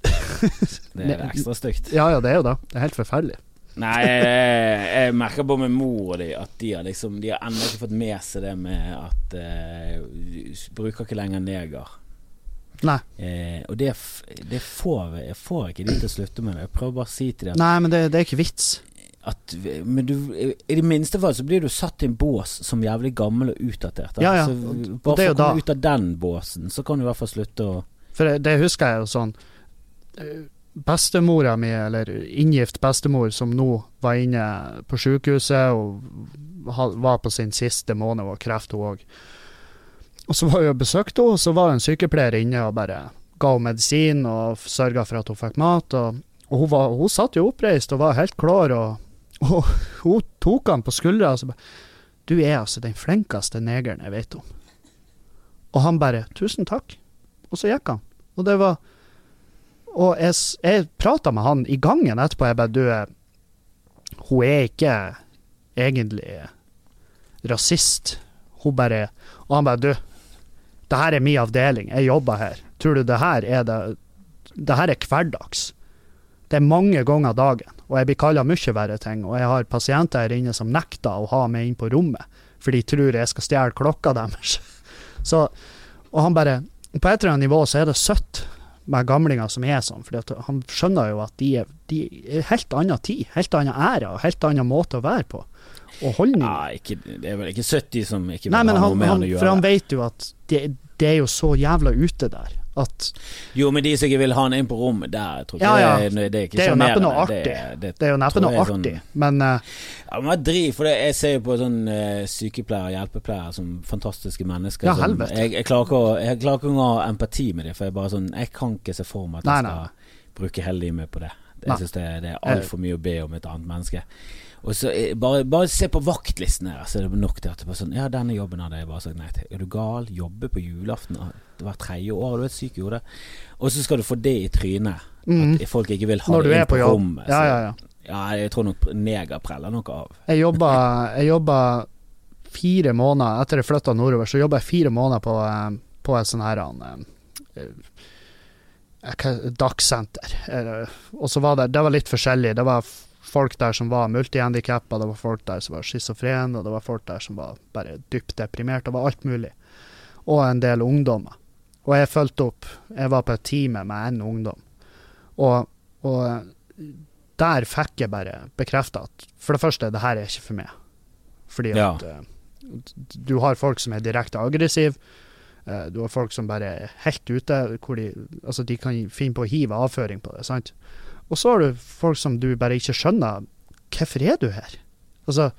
[LAUGHS] Det er ekstra stygt. Ja ja, det er jo det. Det er helt forferdelig. Nei, jeg, jeg merker på med mor og de at de har liksom De har ennå ikke fått med seg det med at uh, Bruker ikke lenger neger. Nei. Eh, og det, det får jeg får ikke de til å slutte med det. Jeg prøver bare å si til dem Nei, men det, det er ikke vits. At Men du I det minste fall så blir du satt i en bås som jævlig gammel og utdatert. Ja, ja, Så bare for å komme da- ut av den båsen, så kan du i hvert fall slutte å For det- det husker jeg jo sånn eh, Bestemora mi, eller inngift bestemor, som nå var inne på sykehuset og var på sin siste måned og kreft, hun òg. Og så var jeg og besøkte henne, og så var en sykepleier inne og bare ga henne medisin og sørga for at hun fikk mat. Og, og hun, var, hun satt jo oppreist og var helt klar, og, og hun tok han på skuldra og så bare Du er altså den flinkeste negeren jeg vet om. Og han bare 'Tusen takk'. Og så gikk han. Og det var Og jeg, jeg prata med han i gangen etterpå. Jeg bare Du, eh, hun er ikke egentlig rasist. Hun bare Og han bare Du, det her er min avdeling, jeg jobber her. Tror du det her er det Det her er hverdags. Det er mange ganger dagen, og jeg blir kalla mye verre ting. Og jeg har pasienter her inne som nekter å ha meg inn på rommet, for de tror jeg skal stjele klokka deres. [LAUGHS] Så, og han bare På et eller annet nivå så er det søtt med gamlinger som er sånn, for han skjønner jo at de er, de er helt annen tid, helt annen ære og helt annen måte å være på. Og holdning. Ja, ikke, det er vel ikke 70 som ikke vil Nei, ha han, noe med han, han å gjøre. for han vet jo at det, det er jo så jævla ute der at Jo, men de som ikke vil ha han inn på rommet, der tror jeg Ja, ja. det, det er Det er jo neppe noe artig. Det, det, er jo neppe noe er artig, Sånn, men uh, ja, men driv, for det, jeg ser jo på sånn uh, sykepleiere hjelpepleiere som fantastiske mennesker. Ja, som, helvete. jeg, jeg, klarer ikke å, jeg klarer ikke å ha empati med dem, for jeg bare sånn Jeg kan ikke se for meg at Nei, jeg nei, skal bruke hele livet på det. Jeg syns det, det er altfor mye å be om et annet menneske. Og så eh, bare, bare se på vaktlisten her, så er det nok til at det bare sånn Ja, denne jobben hadde jeg bare sagt nei til. Er du gal? Jobbe på julaften ah, hvert tredje år? Du er syk i hodet. Og så skal du få det i trynet. Mhm. At folk ikke vil ha når det inn på, rommet. Ja, ja, ja. ja, jeg tror nok neger preller noe av. Jeg jobba, jeg jobba fire måneder Etter jeg flytta nordover, så jobba jeg fire måneder på, eh, på et sånn her eh, eh, hva- Dagssenter. Eh, Og så var det Det var litt forskjellig. Det var folk der som var multihandikappa, det var folk der som var schizofrene, og det var folk der som var bare dypt deprimert. Det var alt mulig. Og en del ungdommer. Og jeg fulgte opp. Jeg var på et time med en ungdom. Og, og der fikk jeg bare bekrefta at for det første, det her er ikke for meg. Fordi Ja. at eh, du har folk som er direkte aggressive. Eh, du har folk som bare er helt ute, hvor de, altså de kan finne på å hive avføring på det. sant? Og så har du folk som du bare ikke skjønner. Hvorfor er du her? Altså,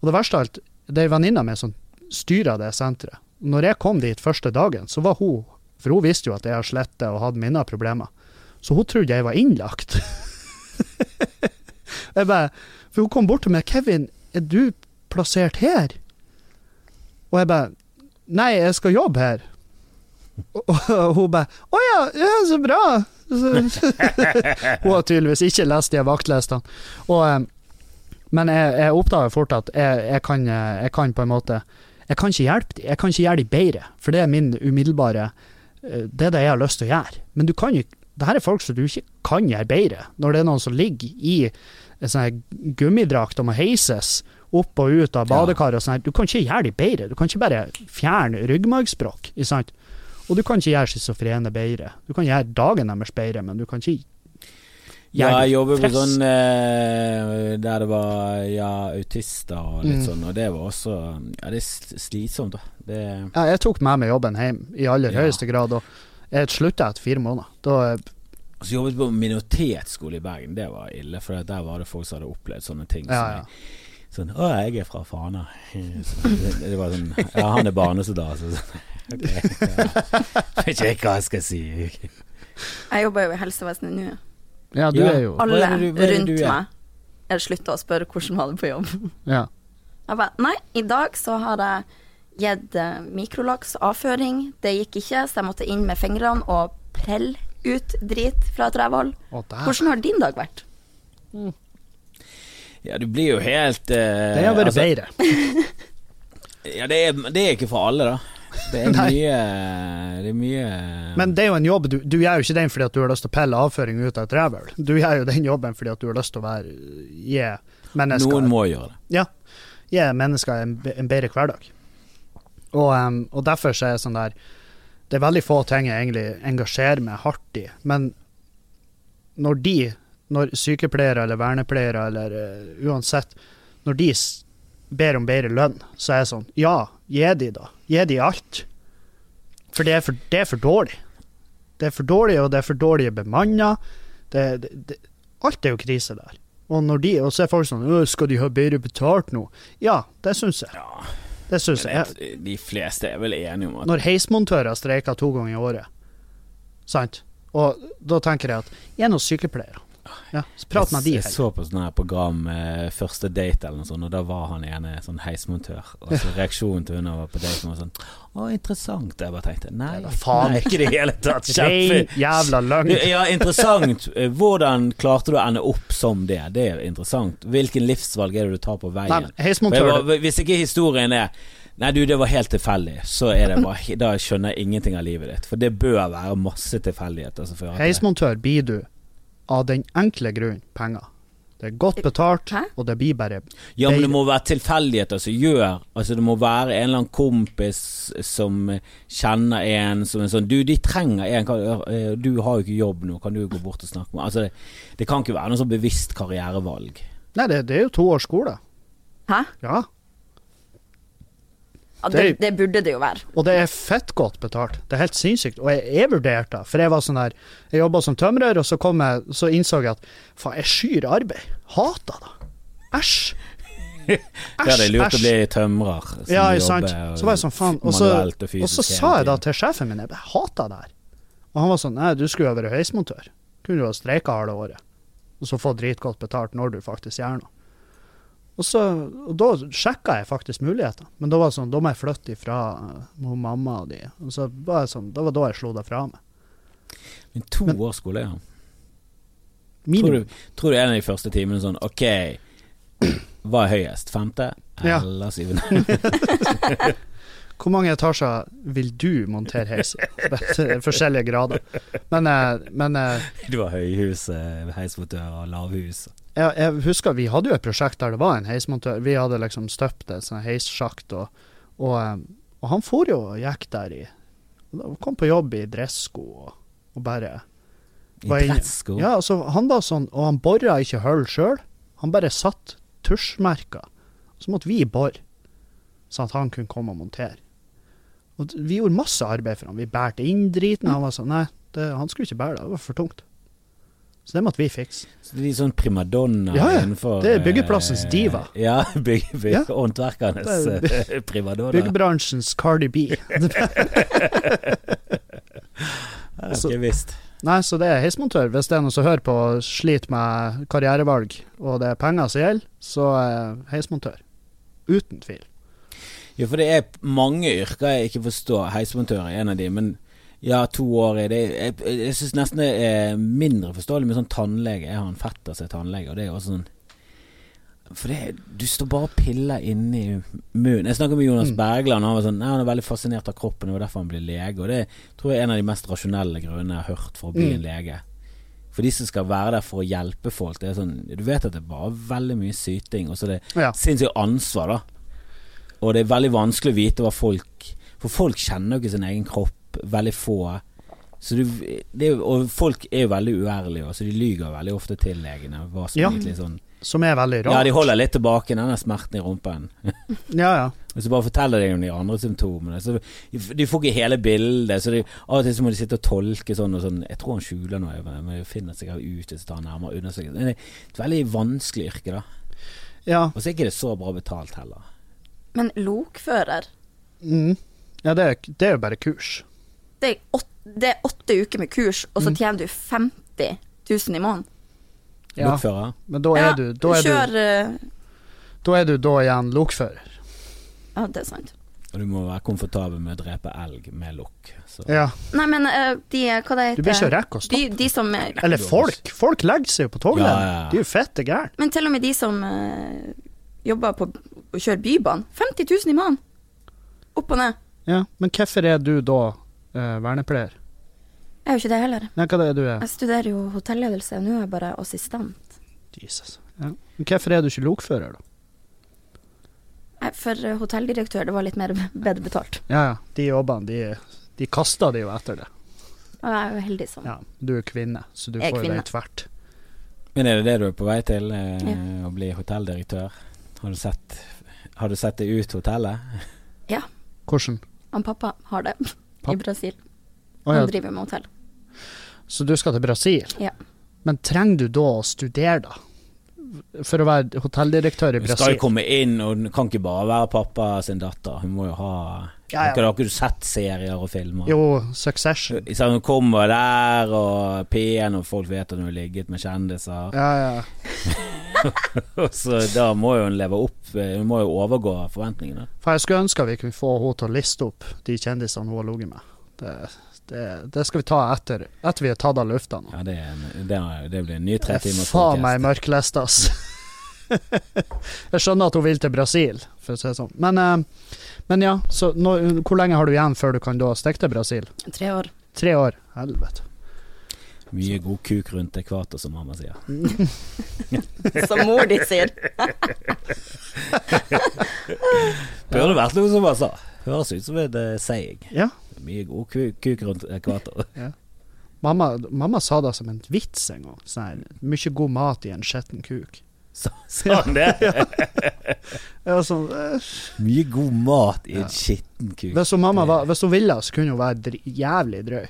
og det verste av alt, det er av meg som styrer det senteret. Når jeg kom dit første dagen, så var hun For hun visste jo at jeg har slettet og hadde mine problemer. Så hun trodde jeg var innlagt. [LAUGHS] jeg bare, for hun kom bort til meg. 'Kevin, er du plassert her?' Og jeg bare 'Nei, jeg skal jobbe her'. Og, hun bare 'Å ja, ja, så bra'. [LAUGHS] Hun har tydeligvis ikke lest de vaktlistene. Og, eh, men jeg, jeg oppdager fort at jeg, jeg, kan, eh, jeg kan på en måte Jeg kan ikke hjelpe dem. Jeg kan ikke gjøre dem bedre, for det er min umiddelbare eh, Det er det jeg har lyst til å gjøre. Men du kan jo det her er folk som du ikke kan gjøre bedre. Når det er noen som ligger i en sånn gummidrakt og må heises opp og ut av badekar og sånn, du kan ikke gjøre de bedre. Du kan ikke bare fjerne ryggmargsbrokk. Og du kan ikke gjøre schizofrene bedre. Du kan gjøre dagen deres bedre, men du kan ikke Ja, jeg jobber på sånn eh, der det var ja, autister og litt Mm. sånn, og det var også Ja, det er slitsomt, da. Det Ja, jeg tok med meg jobben hjem i aller Ja. høyeste grad, og jeg slutta etter fire måneder. Da, så jobbet på minoritetsskole i Bergen. Det var ille, for der var det folk som hadde opplevd sånne ting. ja, som ja. Sånn 'Å, jeg er fra Fana'. Så [LAUGHS] det, det var sånn Ja, han er barnesoldat. Så sånn, ok. Ja. [LAUGHS] Vet ikke hva jeg skal si. Jeg jobber jo i helsevesenet nå. ja, du Ja. er jo Alle er du- er rundt du er? meg er slutta å spørre hvordan var det på jobb. ja. Jeg bare Nei, i dag så har jeg gitt eh, mikrolaks avføring. Det gikk ikke, så jeg måtte inn med fingrene og prelle ut drit fra et rævhold. Hvordan har din dag vært? Ja, du blir jo helt eh, Det har vært altså, bedre. [LAUGHS] Ja, det er, det er ikke for alle, da. Det er [LAUGHS] mye Det er mye Men det er jo en jobb, du, du gjør jo ikke den fordi at du har lyst til å pelle avføring ut av et rævhøl. Du gjør jo den jobben fordi at du har lyst til å være gi mennesker Noen må gjøre det. Ja. Gi mennesker en, en bedre hverdag. Og, um, og derfor så er det sånn der Det er veldig få ting jeg egentlig engasjerer meg hardt i, men når de, når sykepleiere eller vernepleiere eller uh, uansett, når de ber om bedre lønn, så er jeg sånn Ja, gi de da. Gi de alt. For det er for, det er for dårlig. Det er for dårlig, og det er for dårlig bemanna. Det, det, det, alt er jo krise der. Og, når de, og så er folk sånn «Øh, Skal de ha bedre betalt nå? Ja, det syns jeg. Ja, Det syns jeg. de fleste er vel enige om at Når heismontører streiker to ganger i året, sant? Og da tenker jeg at gi noen sykepleiere. Ja, prat med de. Jeg så på sånn her program eh, Første date eller noe sånt, og da var han ene sånn heismontør. Og så [LAUGHS] reaksjonen til hun var på date var sånn Å, interessant. Jeg bare tenkte nei, Det faen nei ikke i det hele tatt. [LAUGHS] Kjempe... jævla. [LAUGHS] Ja, interessant. Hvordan klarte du å ende opp som det? Det er interessant. Hvilken livsvalg er det du tar på veien? Nei, heismontør var, hvis ikke historien er Nei, du, det var helt tilfeldig, så er det bare Da skjønner jeg ingenting av livet ditt. For det bør være masse tilfeldigheter det. Heismontør blir du av den enkle grunn penger. Det er godt betalt, Hæ? og det blir bare Ja, men det må være tilfeldigheter som gjør Altså det må være en eller annen kompis som kjenner en som er sånn Du, de trenger en eh, Du har jo ikke jobb nå, kan du gå bort og snakke med Altså det, det kan ikke være noe sånn bevisst karrierevalg. Nei, det, det er jo to års skole. Hæ? Ja. Det det, burde det jo være. Og det er fett godt betalt. Det er helt sinnssykt. Og jeg, jeg vurderte det, for jeg var sånn her Jeg jobba som tømrer, og så, kom jeg, så innså jeg at faen, jeg skyr arbeid. Hater det. Æsj. Æsj, [LAUGHS] Ja, Det er lurt lurt å bli tømrer. som Ja, ikke sant. Så var jeg sånn, faen. Og så, og fysisk og så sa jeg da til sjefen min, jeg hater det her. Og han var sånn, nei, du skulle jo ha vært heismontør. Kunne jo ha streika halve året. Og så få dritgodt betalt når du faktisk gjør noe. Og, så, og da sjekka jeg faktisk muligheter. Men da var det sånn, da må jeg flytte ifra uh, mamma og de. Og så var jeg sånn, det var da jeg slo det fra meg. Men to Men- år skole, ja. Tror Minimum. du, tror du en av de første timene sånn Ok, [CLEARS THROAT] hva er høyest? Femte? Ja. Eller syvende? [LAUGHS] [LAUGHS] Hvor mange etasjer vil du montere heis i? [LAUGHS] Forskjellige grader. Men, eh, men eh, Du har høyhus, heismotør og lavhus. Jeg, jeg husker vi hadde jo et prosjekt der det var en heismontør. Vi hadde liksom støpt et sånn heissjakt, og, og, eh, og han for jo og gikk der i Kom på jobb i dressko og, og bare I dressko? Ja, altså, han var sånn, og han bora ikke hull sjøl. Han bare satt tusjmerker. Så måtte vi bore, sånn at han kunne komme og montere. Og vi gjorde masse arbeid for ham. Vi bærte inn driten. Han var sånn Nei, det, han skulle ikke bære det. Det var for tungt. Så det måtte vi fikse. Så de er sånn primadonna Ja, ja. innenfor Det er byggeplassens diva. Ja, [LAUGHS] bygge, bygge, Ja. håndverkernes Det eh, primadonna. Byggebransjens Cardi B. [LAUGHS] [LAUGHS] så, ikke visst. Nei, så det er heismontør. Hvis det er noen som hører på og sliter med karrierevalg, og det er penger som gjelder, så er heismontør. Uten tvil. Jo, for det er mange yrker jeg ikke forstår. Heismontør er en av de, men ja, to år er det Jeg, jeg syns nesten det er mindre forståelig med sånn tannlege. Jeg har en fetter som er tannlege, og det er jo også sånn For det, du står bare og piller inni munnen. Jeg snakker med Jonas Mm. Bergland, han var sånn Nei, han er veldig fascinert av kroppen, var derfor han ble lege. Og det tror jeg er en av de mest rasjonelle grunnene jeg har hørt for å bli Mm. en lege. For de som skal være der for å hjelpe folk, det er sånn Du vet at det er bare veldig mye syting, og så er det Ja. sinnssykt ansvar, da. Og det er veldig vanskelig å vite hva folk For folk kjenner jo ikke sin egen kropp, veldig få. Så du, det og folk er jo veldig uærlige, så de lyger veldig ofte til legene. Hva som Ja. sånn Som er veldig rart. Ja, de holder litt tilbake denne smerten i rumpen. [LAUGHS] Ja, ja. Og så bare forteller de om de andre symptomene. Så de får ikke hele bildet. Så de, av og til så må de sitte og tolke sånn og sånn Jeg tror han skjuler noe, men jeg finner sikkert ut hvis jeg tar nærmere undersøkelse. Det er et veldig vanskelig yrke, da. ja. Og så er ikke det så bra betalt heller. Men lokfører, Mm. ja det, er, det er jo bare kurs. Det er, det er åtte uker med kurs, og så Mm. tjener du 50 000 i måneden. Ja, Lokfører. men da er, du, da, er du, kjør du, da er du da igjen lokfører. Ja, det er sant. Og du må være komfortabel med å drepe elg med lokk. Ja. Nei, men eh, de Hva det Du blir ikke heter rekke å stoppe. de som eh, Eller folk. Folk legger seg jo på toglinja. Ja, ja, ja. De er jo fette gærne. Men til og med de som uh, jobber på å kjøre bybane. 50 000 i måneden. Opp og ned. Ja. Men hvorfor er du da eh, vernepleier? Jeg er jo ikke det heller. Nei, hva er du er? Jeg studerer jo hotelledelse, og nå er jeg bare assistent. Jesus. Ja. Men hvorfor er du ikke lokfører, da? For eh, hotelldirektør, det var litt mer [LAUGHS] bedre betalt. Ja, ja. De jobbene, de, de kaster de jo etter det. Og jeg er jo heldig som Ja. Du er kvinne, så du Jeg får jo kvinne. det tvert. Men er det det du er på vei til? Eh, Ja. Å bli hotelldirektør? Har du sett Har du sett det ut hotellet? Hvordan? han pappa har det Papp- i Brasil. Å, Han driver med hotell. Så du skal til Brasil? Ja. Men trenger du da å studere, da? For å være hotelldirektør i Hun skal jo komme inn, og hun kan ikke bare være pappa sin datter. Hun må jo ha Ja, ja. har ikke du sett serier og filmer? Jo, Succession. Sånn, hun kommer der, og P1, og folk vet at hun har ligget med kjendiser. Ja, ja. [LAUGHS] [LAUGHS] Så da må jo hun leve opp eh, Hun må jo overgå forventningene. For jeg skulle ønske vi kunne få henne til å liste opp de kjendisene hun har ligget med. Det, det, det skal vi ta etter, etter vi har tatt av lufta nå. Ja, det, er en, det, er, det blir en ny tre timer er timers faen meg mørklest, ass. [LAUGHS] jeg skjønner at hun vil til Brasil, for å si det sånn. Men, eh, men ja, så nå, hvor lenge har du igjen før du kan da stikke til Brasil? Tre år. Tre år? Helvete. Mye god kuk rundt ekvator, som mamma sier. [LAUGHS] Som mor di sier. [LAUGHS] Burde vært noe som bare sa. Høres ut som en uh, saying. Ja. Mye god kuk, kuk rundt ekvator. [LAUGHS] Mamma, mamma sa det som en vits en gang. Sånn her, mye god mat i en skitten kuk. Sa sa han det? Jeg var sånn, eh, Mye god mat i Ja. en skitten kuk. hvis, hun mamma var, hvis hun ville, så kunne hun være jævlig drøy.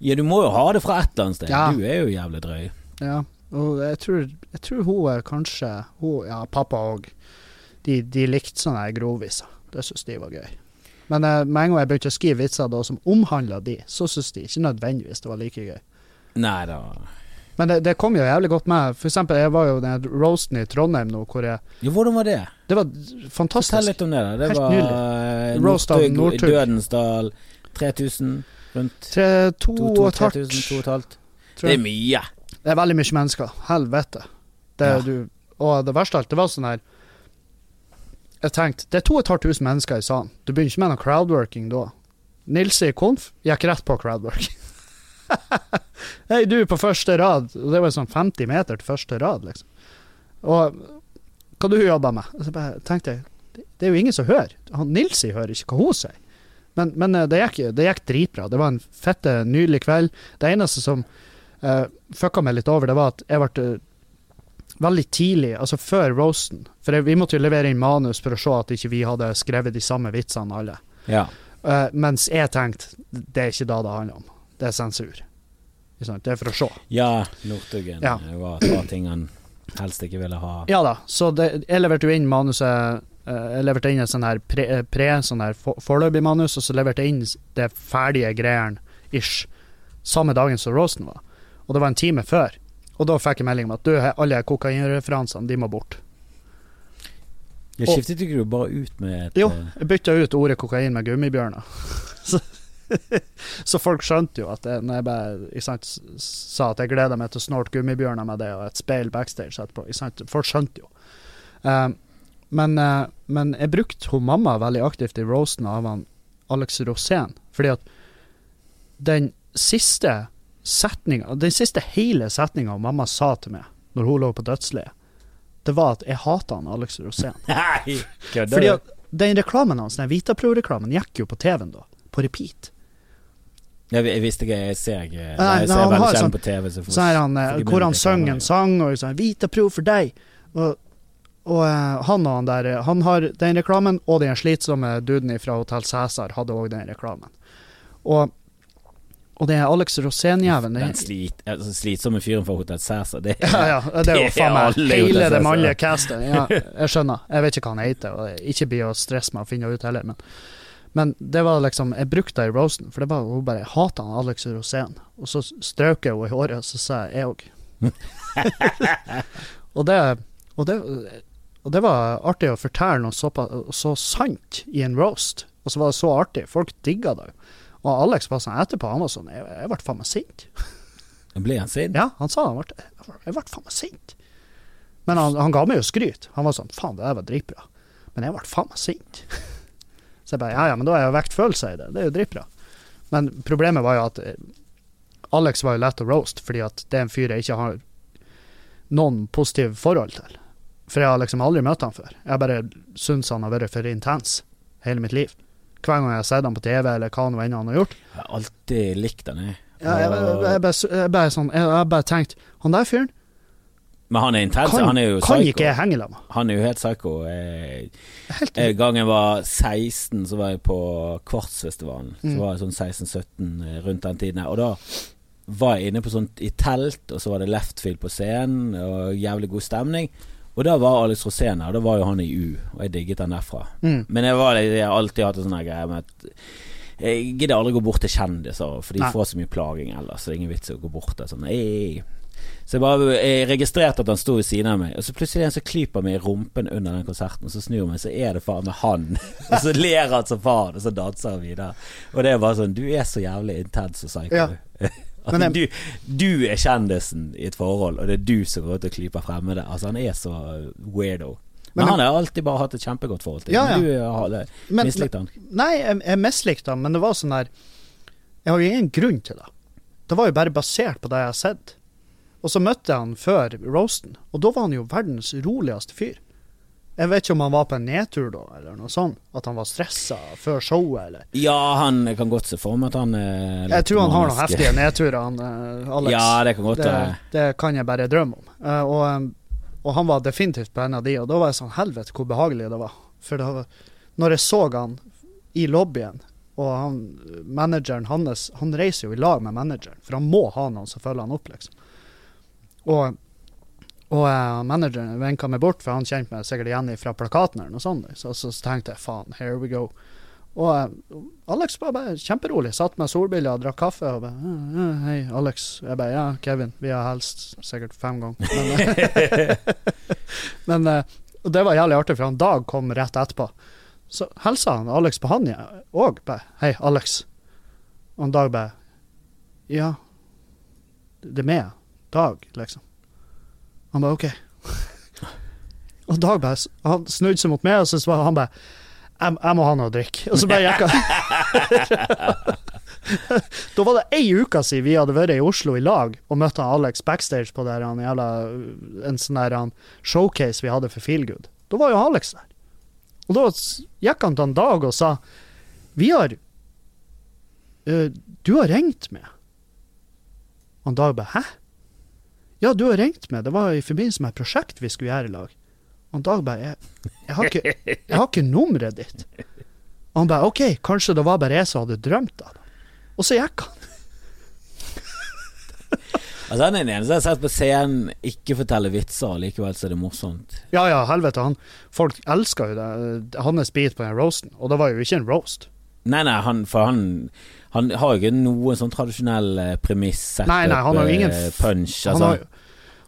Ja, du må jo ha det fra et eller annet sted. Ja. Du er jo jævlig drøy. Ja, og jeg tror, jeg tror hun er kanskje hun, Ja, pappa òg. De, de likte sånne grovviser. Det syntes de var gøy. Men eh, med en gang jeg begynte å skrive vitser da som omhandla de, så syntes de ikke nødvendigvis det var like gøy. Nei da. Men det, det kom jo jævlig godt med. For eksempel, jeg var jo den roasten i Trondheim nå, hvor jeg Jo, hvordan var det? Det var Fortell fantastisk. litt om det. da Det Helt var eh, Roast av Northug. Dødensdal, 3000 rundt. Tre, to To, og to, et halvt. 3000, to og et halvt. tror Det er mye. Det er veldig mye mennesker. Helvete. Det, Ja. du, og det verste av alt, det var sånn her Jeg tenkte, det er 2500 mennesker i salen. Du begynner ikke med noe crowdworking da. Nilse i konf gikk rett på crowdworking. [LAUGHS] Hei, du på første rad. Og det var sånn 50 meter til første rad, liksom. Og hva du jobber med? Og så bare tenkte jeg, det, det er jo ingen som hører. Han Nilsi hører ikke hva hun sier. Men, men eh, det, gikk, det gikk dritbra. Det var en fette, nydelig kveld. Det eneste som uh, fucka meg litt over, det var at jeg ble eh, veldig tidlig, altså før roasten For vi måtte jo levere inn manus for å se at ikke vi hadde skrevet de samme vitsene alle. Ja. Uh, mens jeg tenkte det er ikke da det handler om. Det er sensur. Det er for å se. Ja, Northugen Ja. Var et ting han helst ikke ville ha. Ja da, så det, jeg leverte jo inn manuset eh, Jeg leverte inn et sånn her pre, eh, pre sånn her for- foreløpig manus, og så leverte jeg inn det ferdige greiene ish samme dagen som roasten var. Og det var en time før. Og da fikk jeg melding om at du, alle kokainreferansene, de må bort. Jeg skiftet ikke du bare ut med et Jo, eh, jeg bytta ut ordet kokain med gummibjørner. [LAUGHS] så, [LAUGHS] så folk skjønte jo at jeg, når jeg bare sant, sa at jeg gleder meg til å snorte gummibjørner med det, og et speil backstage etterpå. Folk skjønte jo. Eh, men, eh, men jeg brukte hun mamma veldig aktivt i roasten av han Alex Rosén, fordi at den siste setninga, den siste hele setninga mamma sa til meg når hun lå på dødsleiet, det var at jeg hata han Alex Rosén. [LAUGHS] Nei! Fordi at den reklamen hans, den Vitapro-reklamen, gikk jo på TV-en da. På repeat. Jeg, jeg visste ikke, jeg ser ikke Nei, Jeg nei, ser han veldig sjelden sånn- på TV. Så for, Så er han, eh, hvor han synger en sang, og sånn 'Vitapro for deg'. Og, og eh, han og han der eh, Han har den reklamen, og den slitsomme duden fra Hotell Cæsar hadde òg den reklamen. Og, og det er Alex Rosén-jævelen Den slit, altså, slitsomme fyren fra Hotell Cæsar, det ja, ja, det er [LAUGHS] jo faen meg hele det mannlige castet. Ja, [LAUGHS] jeg skjønner. Jeg vet ikke hva han heter, og ikke bli å stresse med å finne ut heller, men men det var liksom Jeg brukte det i roasten, for det var hun bare hata Alex Rosén. Og så strøk jeg henne i håret, og så sa jeg 'jeg òg'. [LAUGHS] og, det, og, det, og det var artig å fortelle noe så, så sant i en roast. Og så var det så artig. Folk digga det. Og Alex var sånn etterpå, han var sånn 'Jeg, jeg ble faen meg sint'. [LAUGHS] Ble han sint? Ja, han sa han ble, jeg ble faen meg sint. Men han, han ga meg jo skryt. Han var sånn, faen, det der var dritbra. Men jeg ble faen meg sint. [LAUGHS] Så jeg bare, ja ja, men da har jeg jo vekt følelser i det. Det er jo dritbra. Men problemet var jo at eh, Alex var jo lett å roast, fordi at det er en fyr jeg ikke har noen positive forhold til. For jeg har liksom aldri møtt han før. Jeg bare syns han har vært for intens hele mitt liv. Hver gang jeg har sett han på TV, eller hva nå enn han har gjort, Jeg har alltid likt han, jeg. ja, jeg, jeg, jeg, bare, sånn, jeg har bare tenkt Han der fyren Men han er intens. kan, han er jo kan psycho. ikke jeg henge dem. Han er jo helt psycho. Jeg, Helt gang jeg var 16, så var jeg på Kvartsfestivalen. Så Mm. var jeg sånn 16-17 rundt den tiden. Og da var jeg inne på sånt i telt, og så var det leftfield på scenen, og jævlig god stemning. Og da var Alex Rosén her, da var jo han i U, og jeg digget han derfra. Mm. Men jeg, var, jeg har alltid hatt en sånn greie med at jeg gidder aldri gå bort til kjendiser, for de Nei. får så mye plaging ellers. Så det er ingen vits i å gå bort der sånn «Ei». Så jeg bare jeg registrerte at han sto ved siden av meg, og så plutselig er det en som klyper meg i rumpen under den konserten, og så snur jeg meg, så er det faen meg han. [LAUGHS] og så ler han som faen, og så danser han videre. Og det er bare sånn Du er så jævlig intens og psycho. Ja. [LAUGHS] Men du, du er kjendisen i et forhold, og det er du som går ut og klyper fremmede. Altså, han er så weirdo. Men, Men- han har alltid bare hatt et kjempegodt forhold til Ja, ja. Du har det- Men- mislikt han. Nei, jeg, jeg mislikte han, men det var sånn der Jeg har jo ingen grunn til det. Det var jo bare basert på det jeg har sett. Og så møtte jeg han før roasten, og da var han jo verdens roligste fyr. Jeg vet ikke om han var på en nedtur da, eller noe sånt. At han var stressa før showet, eller Ja, han kan godt se for meg at han er Jeg tror han har noen heftige nedturer, han eh, Alex. Ja, det kan godt det, være. det kan jeg bare drømme om. Eh, og, og han var definitivt på en av de, og da var jeg sånn Helvete, hvor behagelig det var. For det var, når jeg så han i lobbyen, og han, manageren hans Han reiser jo i lag med manageren, for han må ha noen som følger han opp, liksom. Og, og uh, manageren vinka meg bort, for han kjente meg sikkert igjen fra plakaten eller noe sånt. Så, så, tenkte jeg faen, here we go. Og uh, Alex var bare kjemperolig. Satt med solbriller og drakk kaffe. Og bare uh, Hei, Alex. Jeg bare Ja, Kevin. Vi har helst sikkert fem ganger. Men, [LAUGHS] men eh, og det var jævlig artig, for han Dag kom rett etterpå. Så hilsa han Alex på han òg. Ja, Hei, Alex. Og Dag bare Ja, det er meg. Dag, liksom. Han bare OK. og Dag bare Han snudde seg mot meg, og så svarer han bare jeg, jeg må ha noe å drikke. Og så bare gikk han. [LAUGHS] da var det ei uke siden vi hadde vært i Oslo i lag og møtte han Alex backstage på der, han jævla, en sånn der han showcase vi hadde for Feelgood. Da var jo Alex der. Og da gikk han til en Dag og sa Vi har uh, Du har ringt meg. Han Dag bare Hæ? Ja, du har ringt meg. Det var i forbindelse med et prosjekt vi skulle gjøre i lag. Han Dag bare jeg, jeg, har ikke, jeg har ikke nummeret ditt. Og han bare OK, kanskje det var bare jeg som hadde drømt det. Og så gikk han. Altså, han er den eneste jeg har sett på scenen ikke fortelle vitser, og likevel så er det morsomt. Ja ja, helvete. Han, folk elska jo det. Hans bit på den roasten. Og det var jo ikke en roast. Nei, nei, han, for han Han har jo ikke noen sånn tradisjonell eh, premiss, setup, Nei, nei, han har ingen eh, punch. Han Altså, har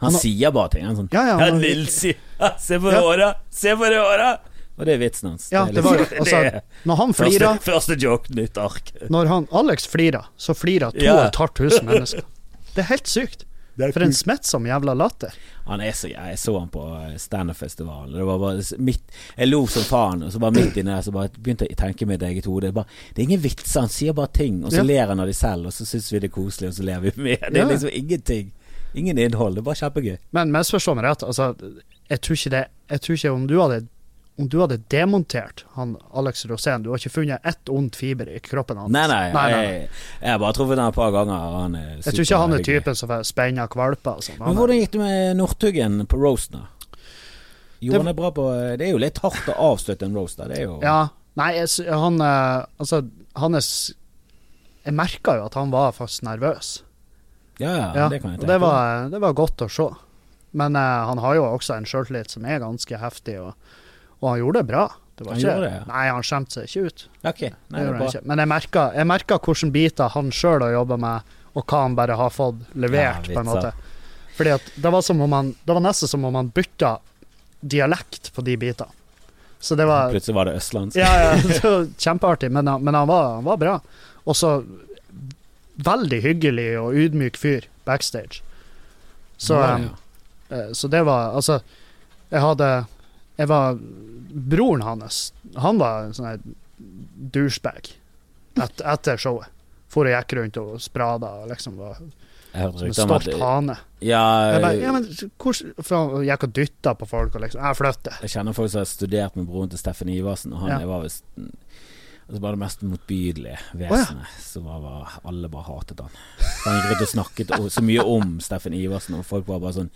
han, han sier bare ting. Han sånn Ja, ja, han har- Nilsi, [LAUGHS] se på Ja. håret! Se på råda! Og det er vitsen hans. Ja, det var jo liksom- altså, [LAUGHS] Når han første, første joke, nytt ark. Når han Alex flirer, så flirer to Ja. og et halvt tusen [LAUGHS] mennesker. Det er helt sykt. For en smittsom jævla latter. Han er så, jeg så han på eh, standup-festivalen. Det var bare midt Jeg lo som faen, og så bare midt inni der så bare begynte jeg å tenke mitt eget hode. Det det er ingen vitser, han sier bare ting, og så Ja. ler han av de selv, og så syns vi det er koselig, og så ler vi med. Det er Ja. liksom ingenting. Ingen innhold. Det er bare kjempegøy. Men misforstå meg rett, altså, jeg tror ikke det Jeg tror ikke om du hadde om du hadde demontert han Alex Rosén Du har ikke funnet ett ondt fiber i kroppen hans. Nei, nei. nei, nei. Jeg, jeg har bare truffet han et par ganger. Han er Jeg tror ikke han er typen som får spenna kvalper sånn. Men hvordan gikk det med Northuggen på roasten? Jo, Det- han er bra på Det er jo litt hardt å avstøtte en roast. da. Det er jo Ja. Nei, jeg, han eh, Altså, hans Jeg merka jo at han var faktisk nervøs. ja, ja, Ja, det kan jeg tenke tenke det var, det var godt å se. Men uh, han har jo også en sjøltillit som er ganske heftig, og, og han gjorde det bra. Det var Han ikke, det, ja. Nei, han skjemte seg ikke ut. Okay. nei, ikke. Men jeg merka, jeg merka hvilke biter han sjøl har jobba med, og hva han bare har fått levert, Ja, på en måte. Fordi at det var som om han Det var nesten som om han bytta dialekt på de bitene. Så det var Plutselig var det østlandsk. Ja, ja, [LAUGHS] det var kjempeartig, men, men han, var, han var bra. Og så veldig hyggelig og ydmyk fyr backstage. Så, Ja, ja. Um, så det var Altså, jeg hadde Jeg var Broren hans, han var en sånn douchebag et, etter showet. For og gikk rundt og sprada og liksom var som en stolt hane. Ja, Jeg bare, ja, men hvordan gikk og dytta på folk og liksom Jeg flytter. Jeg kjenner folk som har studert med broren til Steffen Iversen, og han Ja. var visst Altså bare det mest motbydelige vesenet. Så var, var alle bare hatet han. Han rundt og snakket så mye om Steffen Iversen, og folk var bare sånn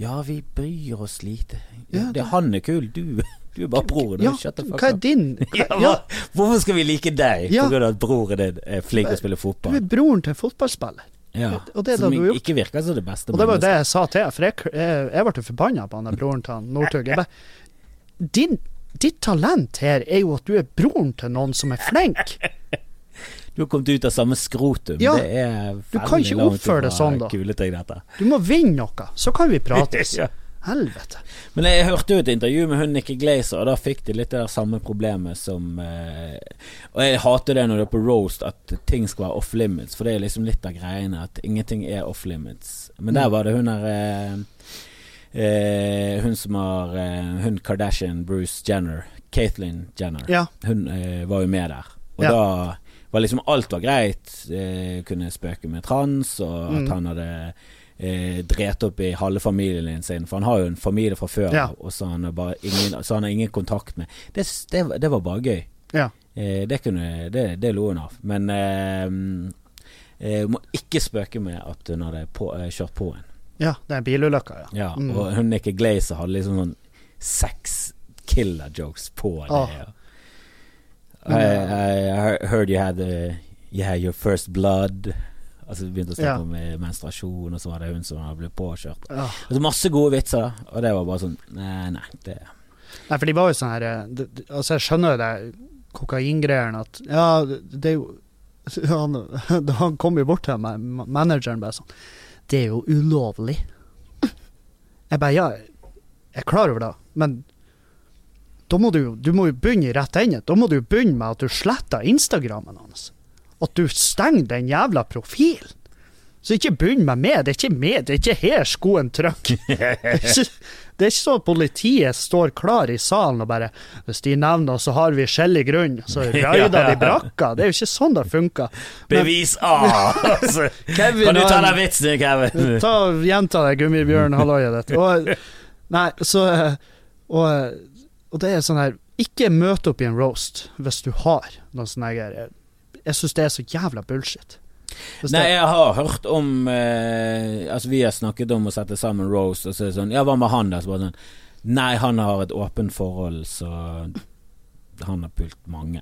Ja, vi bryr oss lite. Ja, det, han er kul, du, du er bare broren. Ja, hva er din [LAUGHS] hva, ja, Hvorfor skal vi like deg Ja. av at broren din er flink til å spille Du er broren til fotballspiller. Ja. Det Som det ikke virker som det beste Og det var jo det jeg sa til deg, for jeg, jeg, jeg ble forbanna på han der broren til han Northug. Ditt talent her er jo at du er broren til noen som er flink. Du har kommet ut av samme skrotum. Ja. Det er Du kan ikke oppføre det sånn, da. Dette. Du må vinne noe, så kan vi prates. [LAUGHS] Ja. Helvete. Men jeg hørte jo et intervju med hun Nikki Glazer, og da fikk de litt det samme problemet som eh, Og jeg hater det når det er på roast, at ting skal være off limits, for det er liksom litt av greiene at ingenting er off limits. Men der Mm. var det hun der eh, eh, Hun som har eh, Hun Kardashian, Bruce Jenner, Caitlyn Jenner. Ja. Hun eh, var jo med der. Og Ja. da var liksom alt var greit. Eh, kunne spøke med trans, og at Mm. han hadde eh, drept opp i halve familien sin. For han har jo en familie fra før, Ja. og så han har ingen, så han har ingen kontakt med Det, det, var- det var bare gøy. Ja. Eh, det, kunne, det, det lo hun av. Men eh, eh, må ikke spøke med at hun hadde på, eh, kjørt på en. ja, det er bilulykka, ja. Ja, Mm. Og hun Nikki Glazer hadde liksom sånn seks killer jokes på det. Ah. ja. I, I, I heard you had, uh, you had your first blood. Altså Begynte å snakke Ja. om eh, menstruasjon, og så var det hun som ble påkjørt. ja. Altså Masse gode vitser, og det var bare sånn Nei, nei, det Nei, for de var jo sånn her eh, det, Altså, jeg skjønner jo det kokaingreiene at Ja, det er jo [LAUGHS] han, han kom jo bort til meg, manageren bare sånn Det er jo ulovlig. Jeg bare Ja, jeg er klar over det, men da må du Du må jo begynne i rett ende. Da må du begynne med at du sletter Instagrammen hans. At du stenger den jævla profilen. Så ikke begynn med meg. Det er ikke meg, det er ikke her skoen trykker. [LAUGHS] Det er ikke- det er ikke sånn at politiet står klar i salen og bare Hvis de nevner så har vi skjellig grunn. Så [LAUGHS] raider de brakka. Det er jo ikke sånn det funker. Men- Bevis A! Altså, [LAUGHS] Kevin kan du ta den vitsen, Kevin? Ta Gjenta det gummibjørn-halloiet ditt. Og, nei, så og, og det er sånn her Ikke møte opp i en roast hvis du har noe sånne her Jeg syns det er så jævla bullshit. Hvis Nei, jeg har hørt om eh, Altså, vi har snakket om å sette sammen roast, og så er det sånn Ja, hva med han, der? Så bare sånn Nei, han har et åpent forhold, så han har pult mange.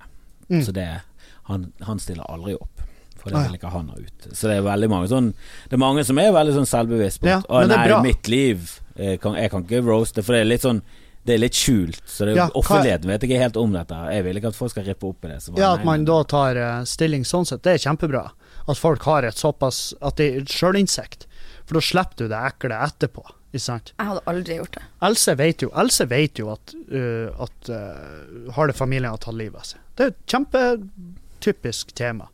Mm. Så det han, han stiller aldri opp. For det Ah, vil ikke han ha ut. Så det er veldig mange sånn Det er mange som er veldig sånn selvbevisst på Ja, nei, bra. mitt liv jeg kan, Jeg kan ikke roaste, for det er litt sånn det er litt skjult, så det, Ja, offentligheten vet ikke helt om dette. Jeg vil ikke at folk skal rippe opp i det. Så bare, ja, at man nei. da tar eh, stilling sånn sett, det er kjempebra. At folk har et såpass At det er sjølinnsikt. For da slipper du det ekle etterpå. Ikke sant? Jeg hadde aldri gjort det. Else vet jo, Else vet jo at, uh, at uh, harde familier har tatt livet av seg. Det er et kjempetypisk tema.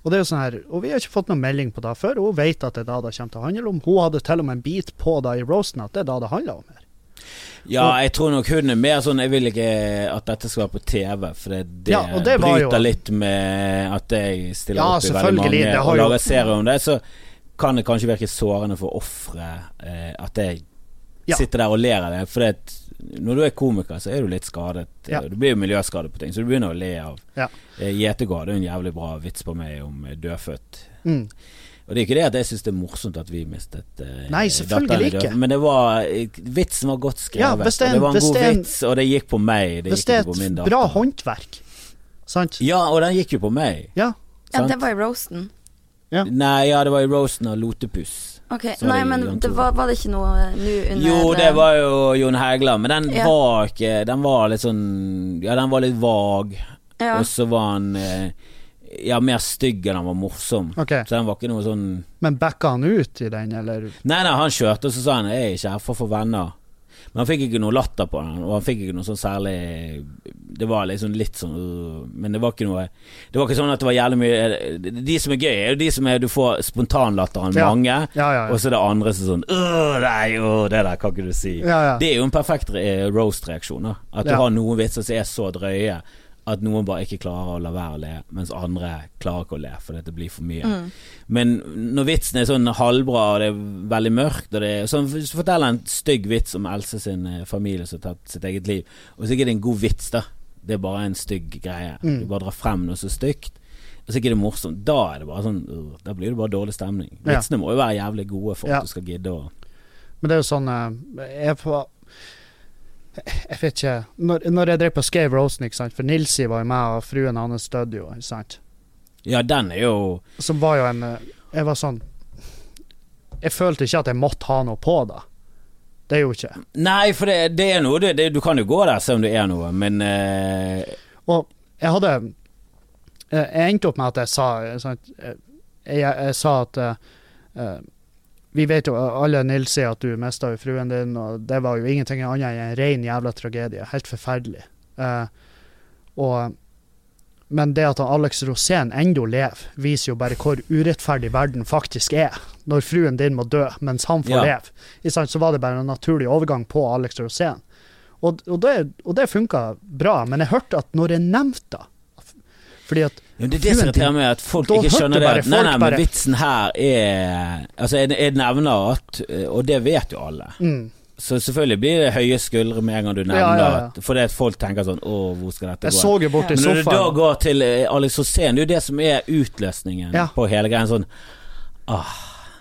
Og det er jo sånn her, og vi har ikke fått noen melding på det før, og hun vet at det er da det kommer til å handle om. Hun hadde til og med en bit på det i Rosen at det er da det handler om her. Ja, jeg tror nok hun er mer sånn Jeg vil ikke at dette skal være på TV, for det, det, Ja, det bryter jo- litt med at jeg stiller Ja, opp i veldig mange og jo- lager serier om det. Så kan det kanskje virke sårende for offeret eh, at jeg Ja. sitter der og ler av det. For det, når du er komiker, så er du litt skadet. Du blir jo miljøskadet på ting, så du begynner å le av Ja. eh, Gjetegård jo en jævlig bra vits på meg om eh, dødfødt. Mm. Og det er ikke det at jeg syns det er morsomt at vi mistet uh, Nei, selvfølgelig ikke. Men det var eh, vitsen var godt skrevet. Ja, en, det og det var en god en- vits, og det gikk på meg. Det Hvis gikk det er ikke på min et bra håndverk, sant? Ja, og den gikk jo på meg. Ja. Ja, det var i roasten. Ja. Nei, ja, det var i roasten av Lotepus. Ok, Så Nei, det men det var, var det ikke noe eh, nå under Jo, det var jo Jon Hægeland, men den Ja. var ikke Den var litt sånn Ja, den var litt vag, ja. og så var han eh, Ja, mer stygg enn han var morsom. Okay. Så den var ikke noe sånn Men backa han ut i den, eller? Nei, nei, han kjørte, og så sa han jeg er ikke her for å få venner. Men han fikk ikke noe latter på den, og han fikk ikke noe sånn særlig Det var liksom litt sånn øh, Men det var ikke noe Det var ikke sånn at det var jævlig mye De som er gøy, er jo de som er du får spontanlatteren Ja. mange, Ja, ja, og så er det andre som sånn Nei, øh, det der kan ikke du si. Det er jo en perfekt eh, roast-reaksjon. At du har noen vitser som er så drøye at noen bare ikke klarer å la være å le, mens andre klarer ikke å le fordi det blir for mye. Mm. Men når vitsen er sånn halvbra, og det er veldig mørkt og det er, sånn, Hvis du forteller en stygg vits om Else sin eh, familie som har tatt sitt eget liv, og så er ikke det en god vits, da. Det er bare en stygg greie. Mm. Du bare drar frem noe så stygt. Og så er ikke det morsomt. Da er det bare sånn uh, Da blir det bare dårlig stemning. Ja. Vitsene må jo være jævlig gode for Ja. at du skal gidde å Men det er jo sånn eh, Jeg får Jeg vet ikke Når, når jeg drev på skrev Rosen, ikke sant For Nilsi var jo med, og fruen hans døde jo, ikke sant. Ja, den er jo Som var jo en eh, Jeg var sånn jeg følte ikke at jeg måtte ha noe på da. Det er jo ikke. Nei, for det, det er noe det, det, Du kan jo gå der selv om det er noe, men uh... Og jeg hadde eh, Jeg endte opp med at jeg sa eh, jeg, jeg sa at eh, Vi vet jo alle, Nils, sier at du mista fruen din, og det var jo ingenting annet enn en ren jævla tragedie. Helt forferdelig. Eh, og men det at han Alex Rosén ennå lever, viser jo bare hvor urettferdig verden faktisk er. Når fruen din må dø mens han får Ja. leve. Sant? Så var det bare en naturlig overgang på Alex Rosén. Og, og det, og det funka bra, men jeg hørte at når jeg nevnte det Fordi at Ja, det er det som irriterer meg, at folk Da ikke skjønner det. bare Nei, nei, men vitsen her er Altså, jeg, jeg nevner at Og det vet jo alle. mm, Så selvfølgelig blir det høye skuldre med en gang du nevner Ja, ja, ja. Fordi at folk tenker sånn Å, hvor skal dette Jeg gå? så jo bort i Men når du da går til eh, Alex Rosén, det er jo det som er utløsningen på hele greien. Sånn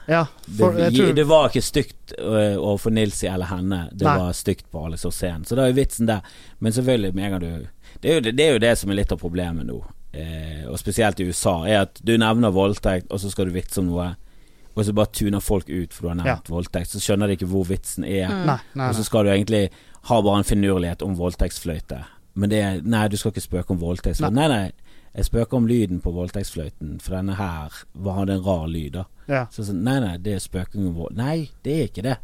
Ja, for det, jeg tror det var ikke stygt øh, overfor Nilsi eller henne, det Nei. var stygt på Alex Rosén. Så da er vitsen der. Men selvfølgelig, med en gang du det er, jo, det, det er jo det som er litt av problemet nå, eh, og spesielt i USA, er at du nevner voldtekt, og så skal du vitse om noe, og så bare tuner folk ut for du har nevnt voldtekt. Så skjønner de ikke hvor vitsen er. Mm. Nei, nei, Og så skal du egentlig ha bare en finurlighet om voldtektsfløyte. Men det er Nei, du skal ikke spøke om voldtektsfløyte. Nei, nei. Jeg spøker om lyden på voldtektsfløyten, for denne her hadde en rar lyd, da. Ja. Så sånn, nei, nei, det er spøking om vold. Nei, det er ikke det.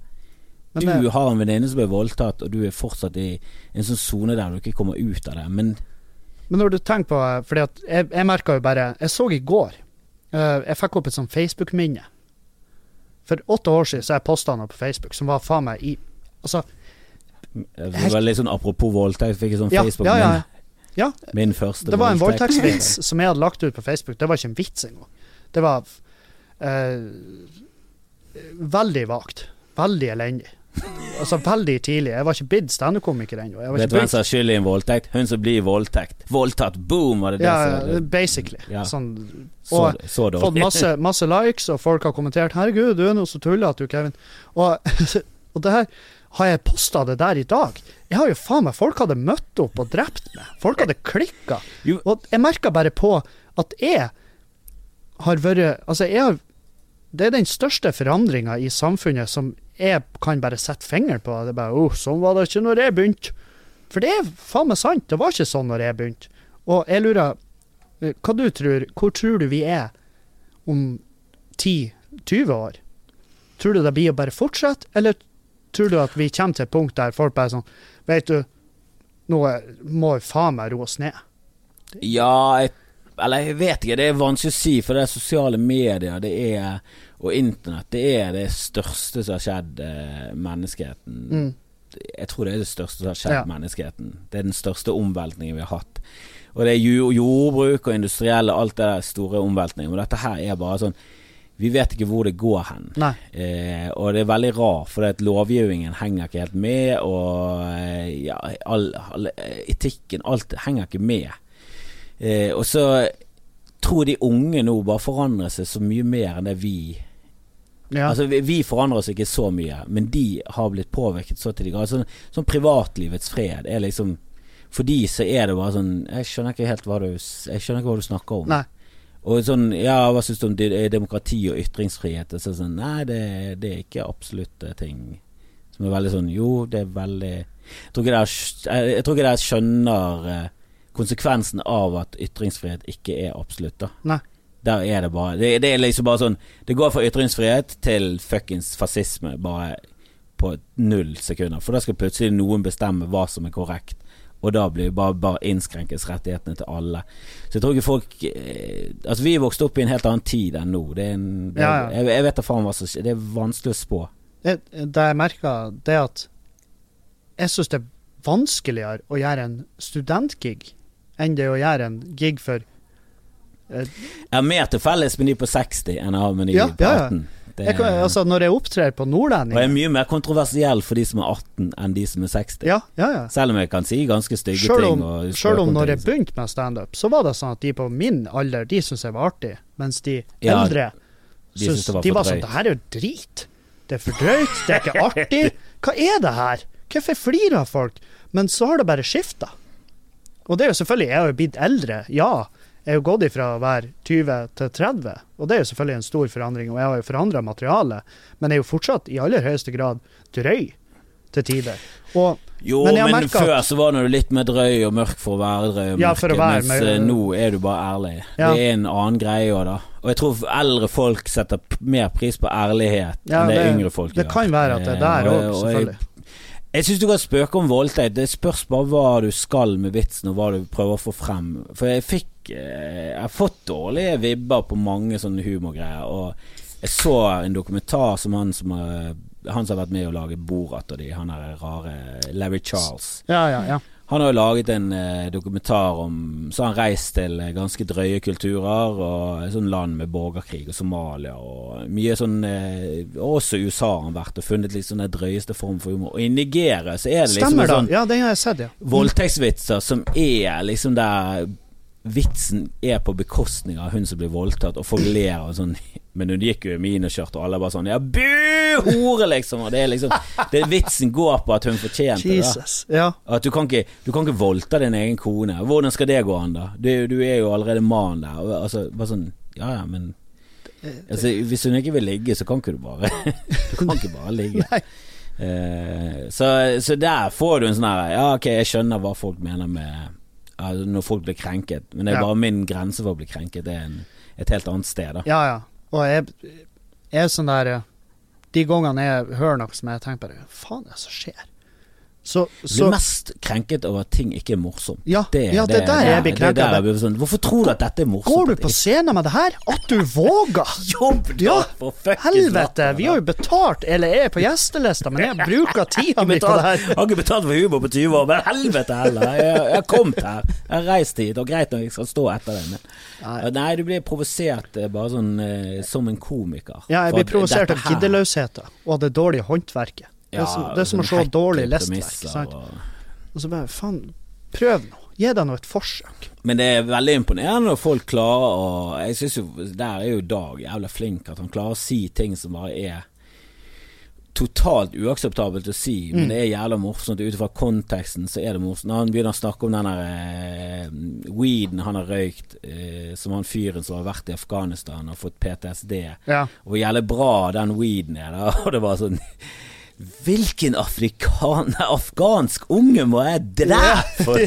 Men du det- har en venninne som ble voldtatt, og du er fortsatt i en sånn sone der du ikke kommer ut av det. Men Men når du tenker på Fordi at jeg, jeg merka jo bare Jeg så i går uh, Jeg fikk opp et sånt Facebook-minne. For åtte år siden så jeg posta noe på Facebook som var faen meg i Altså, det var litt sånn apropos voldtekt, fikk jeg sånn Ja, Facebook ja, ja. ja. min første Det var en voldtekt. voldtektsvits som jeg hadde lagt ut på Facebook. Det var ikke en vits engang. Det var uh, veldig vagt. Veldig elendig. Altså veldig tidlig. Jeg var ikke bidd standup-komiker ennå. Vet du hvem som har skyld i en voldtekt? Hun som blir voldtekt. Voldtatt, boom! Var det det ja, som basically. Ja. Sånn, og så så fått masse, [LAUGHS] masse likes, og folk har kommentert 'Herregud, du er noe så tullete, du, Kevin'. Og, [LAUGHS] og det her har jeg posta det der i dag. Jeg har jo faen meg Folk hadde møtt opp og drept meg. Folk hadde klikka. Og jeg merka bare på at jeg har vært Altså, jeg har Det er den største forandringa i samfunnet som jeg kan bare sette fingeren på. Det bare oh, 'Sånn var det ikke når jeg begynte'. For det er faen meg sant. Det var ikke sånn når jeg begynte. Og jeg lurer eh, Hva du tror Hvor tror du vi er om 10-20 år? Tror du det blir å bare fortsette, eller tror du at vi kommer til et punkt der folk bare sånn Vet du, nå må vi faen meg roe oss ned. Ja, jeg, eller jeg vet ikke. Det er vanskelig å si, for det er sosiale medier det er, og internett det er det største som har skjedd eh, menneskeheten. Mm. Jeg tror det er det største som har skjedd Ja. menneskeheten. Det er den største omveltningen vi har hatt. Og det er jordbruk og industrielle, alt det der store omveltningen. Og dette her er bare sånn Vi vet ikke hvor det går hen. Eh, og det er veldig rart, for det at lovgivningen henger ikke helt med, og eh, ja, all, all, eh, etikken, alt henger ikke med. Eh, og så tror de unge nå bare forandrer seg så mye mer enn det vi Ja. Altså vi, vi forandrer oss ikke så mye, men de har blitt påvirket så til de grader. Sånn, sånn privatlivets fred er liksom For de så er det bare sånn Jeg skjønner ikke helt hva du Jeg skjønner ikke hva du snakker om. Nei. Og sånn Ja, hva syns du om demokrati og ytringsfrihet? Og så sånn Nei, det, det er ikke absolutte ting som er veldig sånn Jo, det er veldig Jeg tror ikke dere, jeg tror ikke dere skjønner eh, konsekvensen av at ytringsfrihet ikke er absolutt, da. Nei. Der er det bare det, det er liksom bare sånn Det går fra ytringsfrihet til fuckings fascisme bare på null sekunder. For da skal plutselig noen bestemme hva som er korrekt. Og da blir bare, bare innskrenkes rettighetene til alle. Så jeg tror ikke folk eh, Altså, vi er vokst opp i en helt annen tid enn nå. Det er en, det, Ja, ja. Jeg, jeg vet da faen hva som skjer. Det er vanskelig å spå. Det, det jeg merker, det at jeg syns det er vanskeligere å gjøre en studentgig enn det å gjøre en gig for Jeg har mer til felles med de på 60 enn jeg har med de Ja, på ja, ja. 18. Det, jeg kan, altså Når jeg opptrer på og jeg er mye mer kontroversiell for de som er 18 enn de som er 60. Ja, ja, ja. Selv om jeg kan si ganske stygge Selv om, ting. Selv om når jeg begynte med standup, så var det sånn at de på min alder, de syntes jeg var artig, mens de eldre de syntes det var de var sånn. Det her er jo drit. Det er for drøyt, det er ikke artig. Hva er det her? Hvorfor flirer folk? Men så har det bare skifta. Og det er jo selvfølgelig Jeg har jo blitt eldre, ja. Er jo gått ifra å være 20 til 30, og det er jo selvfølgelig en stor forandring. Og jeg har jo forandra materialet, men er jo fortsatt i aller høyeste grad drøy til tider. Og Jo, Men men, jeg merket at- før så var du litt mer drøy og mørk for å være drøy og Ja, mørk, for være mens mer- eh, nå er du bare ærlig. Ja. Det er en annen greie òg, da. Og jeg tror eldre folk setter mer pris på ærlighet Ja, enn det, det- yngre folk det gjør. kan være at det er der Eh, òg, jeg- selvfølgelig. Jeg syns du kan spøke om voldtekt. Det spørs bare hva du skal med vitsen, og hva du prøver å få frem. For jeg fikk eh, Jeg har fått dårlige vibber på mange sånne humorgreier. Og jeg så en dokumentar som han som har Han som har vært med å lage Borat og de, han er rare Larry Charles. Ja, ja, ja. Han har jo laget en eh, dokumentar om Så har han reist til eh, ganske drøye kulturer og sånn land med borgerkrig og Somalia og mye sånn eh, Også USA har han vært og funnet sånn den drøyeste form for humor. Og i Nigeria så er det liksom Stemmer en sånn Ja, den har jeg sett, ja. voldtektsvitser som er liksom der vitsen er på bekostning av hun som blir voldtatt, og folk ler og sånn Men hun gikk jo i miniskjørt, og alle bare sånn Ja, bu! Hore, liksom! Og det er liksom det Vitsen går på at hun fortjente det. Ja. At du kan, ikke, du kan ikke voldta din egen kone. Hvordan skal det gå an, da? Du, du er jo allerede mann der. Og, altså, bare sånn Ja ja, men altså, Hvis hun ikke vil ligge, så kan ikke du bare [LAUGHS] Du kan ikke bare ligge. Nei. Uh, så, så der får du en sånn her Ja, ok, jeg skjønner hva folk mener med altså, Når folk blir krenket, men det er Ja. bare min grense for å bli krenket. Det er en, et helt annet sted, da. Ja, ja. Og jeg, er sånn der eh, De gangene jeg hører noe som jeg tenker bare Faen, er det som skjer? Så, så blir mest krenket over at ting ikke er morsomt. Ja, ja, det er der jeg blir det krenket. der jeg sånn, Hvorfor tror du at dette er morsomt? Går du på scenen med det her? At du [LAUGHS] våger! jobb, da! Ja, for fuckings Helvete! Vi har jo betalt, eller er på gjestelista, men jeg bruker [LAUGHS] tida mi på det her. Jeg har ikke betalt for humor på 20 år, men helvete heller. Jeg, jeg har kommet her. Jeg har reist hit, og greit når jeg skal stå etter det, men Nei. Du blir provosert eh, bare sånn eh, som en komiker. Ja, jeg blir provosert av giddeløsheten og det dårlige håndverket. Det er som, det er som å sånn se dårlig lestverk. og- så bare faen, prøv nå. Gi deg nå et forsøk. Men det er veldig imponerende når folk klarer å Jeg synes jo Der er jo Dag jævla flink, at han klarer å si ting som bare er totalt uakseptabelt å si, men Mm. det er jævla morsomt. Ut ifra konteksten så er det morsomt. Når han begynner å snakke om den der uh, weeden han har røykt, uh, som han fyren som har vært i Afghanistan og fått PTSD, Ja. og hvor jævlig bra den weeden er, da. [LAUGHS] Og det var sånn Hvilken afrikan afghansk unge må jeg drepe? For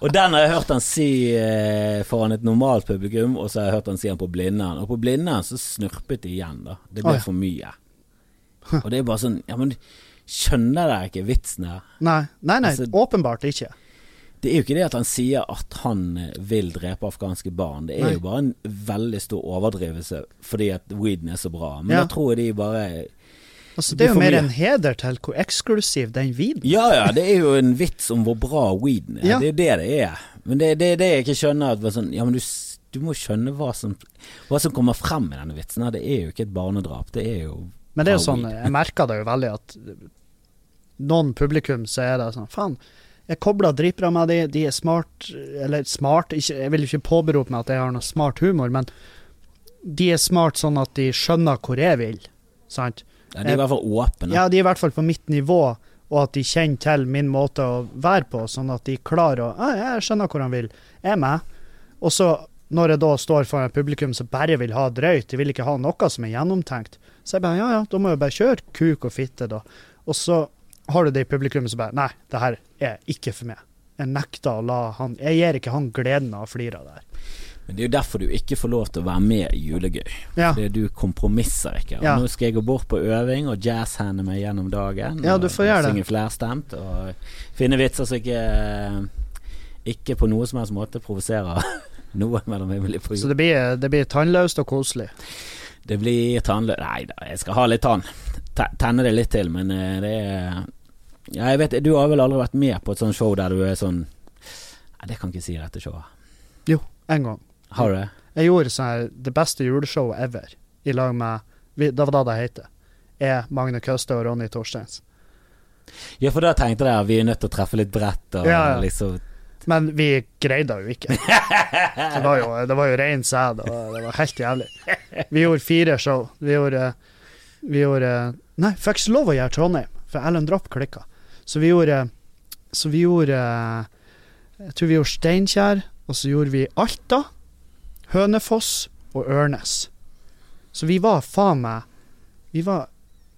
Og den har jeg hørt han si eh, foran et normalt publikum, og så har jeg hørt han si den på Blindern. Og på Blindern så snurpet de igjen, da. Det ble Oi. for mye. Og det er bare sånn Ja, men skjønner dere ikke vitsen her? Nei, nei, nei Altså- åpenbart ikke. Det er jo ikke det at han sier at han eh, vil drepe afghanske barn. Det er Nei. jo bare en veldig stor overdrivelse fordi at weeden er så bra. Men Ja. da tror jeg de bare Altså, Det det er jo mer mye. en heder til hvor eksklusiv den vinen Ja ja, det er jo en vits om hvor bra weeden er. Ja. Det er jo det det er. Men det er det, det jeg ikke skjønner. At sånn, ja, men du, du må skjønne hva som, hva som kommer frem i denne vitsen. Det er jo ikke et barnedrap. Det er jo Men det er jo sånn, weed. jeg merker det jo veldig at noen publikum så er det sånn Faen, jeg kobler dritbra med de, de er smart Eller smart, ikke, jeg vil ikke påberope meg at jeg har noe smart humor, men de er smart sånn at de skjønner hvor jeg vil, sant? Ja, De er i hvert fall åpne. Ja, de er i hvert fall på mitt nivå, og at de kjenner til min måte å være på, sånn at de klarer å ah, 'Jeg skjønner hvor han vil. Jeg er med.' Og så, når jeg da står foran et publikum som bare vil ha drøyt, de vil ikke ha noe som er gjennomtenkt, så jeg bare 'Ja ja, da må jeg bare kjøre kuk og fitte', da. Og så har du det i publikum som bare 'Nei, det her er ikke for meg'. Jeg nekter å la han Jeg gir ikke han gleden av å flire av det her. Men det er jo derfor du ikke får lov til å være med i Julegøy. Ja. Fordi du kompromisser ikke. Ja. Nå skal jeg gå bort på øving og jazzhande meg gjennom dagen. Ja, du får gjøre det. Synge flerstemt og finne vitser som ikke Ikke på noe som helst måte provoserer [LAUGHS] noen mellom himmel og Så jord. det blir, det blir tannløst og koselig. Det blir tannløst Nei da, jeg skal ha litt tann. Tenne det litt til, men eh, det er Ja, jeg vet Du har vel aldri vært med på et sånt show der du er sånn Nei, det kan ikke si rett til showet. Jo, en gang. Har du det? Jeg gjorde sånn her det beste juleshowet ever, i lag med vi, Det var da det het. Er Magne Køste og Ronny Torsteins. Ja, for da tenkte jeg at vi er nødt til å treffe litt bredt og Ja, ja. liksom Men vi greide det jo ikke. [LAUGHS] Det var jo, det var jo ren sæd, og det var helt jævlig. Vi gjorde fire show. Vi gjorde Vi gjorde Nei, fikk ikke lov å gjøre Trondheim, for Ellen Dropp klikka. Så vi gjorde Så vi gjorde Jeg tror vi gjorde Steinkjer, Og så gjorde vi Alta, Hønefoss og Ørnes. Så vi var faen meg Vi var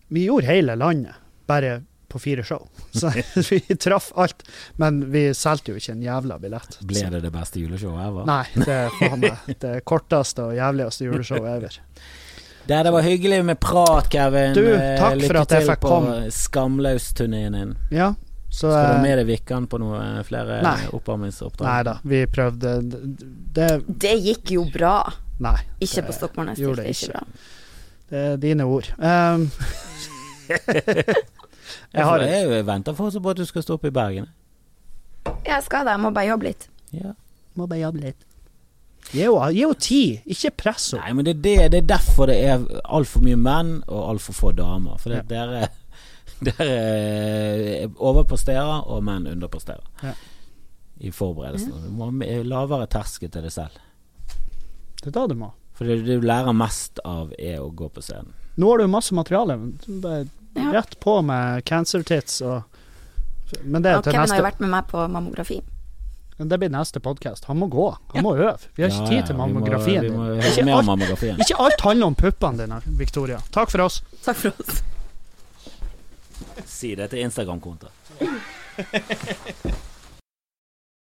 Vi gjorde hele landet, bare på fire show. Så [LAUGHS] vi traff alt. Men vi solgte jo ikke en jævla billett. Ble det det beste juleshowet ever? Nei, det er faen meg det korteste og jævligste juleshowet ever. Det, det var hyggelig med prat, Kevin. Du, takk Lykke for Lykke at jeg til fikk på komme. Skamlaus-turneen din. Ja, så Skal du ha med deg Vikkan på noe flere Nei. oppvarmingsoppdrag? Nei da, vi prøvde Det Det gikk jo bra. Nei. Ikke det- på Stockmarnes. Det gjorde gikk det ikke ikke. bra. Det er dine ord. Um, [LAUGHS] jeg har jeg, jeg venter fortsatt på at du skal stå opp i Bergen. Jeg skal det, jeg må bare jobbe litt. Ja. Må bare jobbe litt. Gi henne tid, ikke press henne. Nei, men det er, det, det er derfor det er altfor mye menn og altfor få damer. For det, dere, dere er overpresterer, og menn underpresterer Ja. i forberedelsen. Du må ha lavere terskel til deg selv. Det er da du må. For det du lærer mest av, er å gå på scenen. Nå har du masse materiale. Bare rett på med cancer tits og Men det er til Kevin har jo vært med meg på mammografi. Det blir neste podkast. Han må gå. Han må øve. Vi har ikke Ja, tid ja, til vi må- Vi må Ikke alt, mammografien. ikke alt handler om puppene dine, Victoria. Takk for oss. Takk for oss. Si det til Instagram-kontoen. [LAUGHS]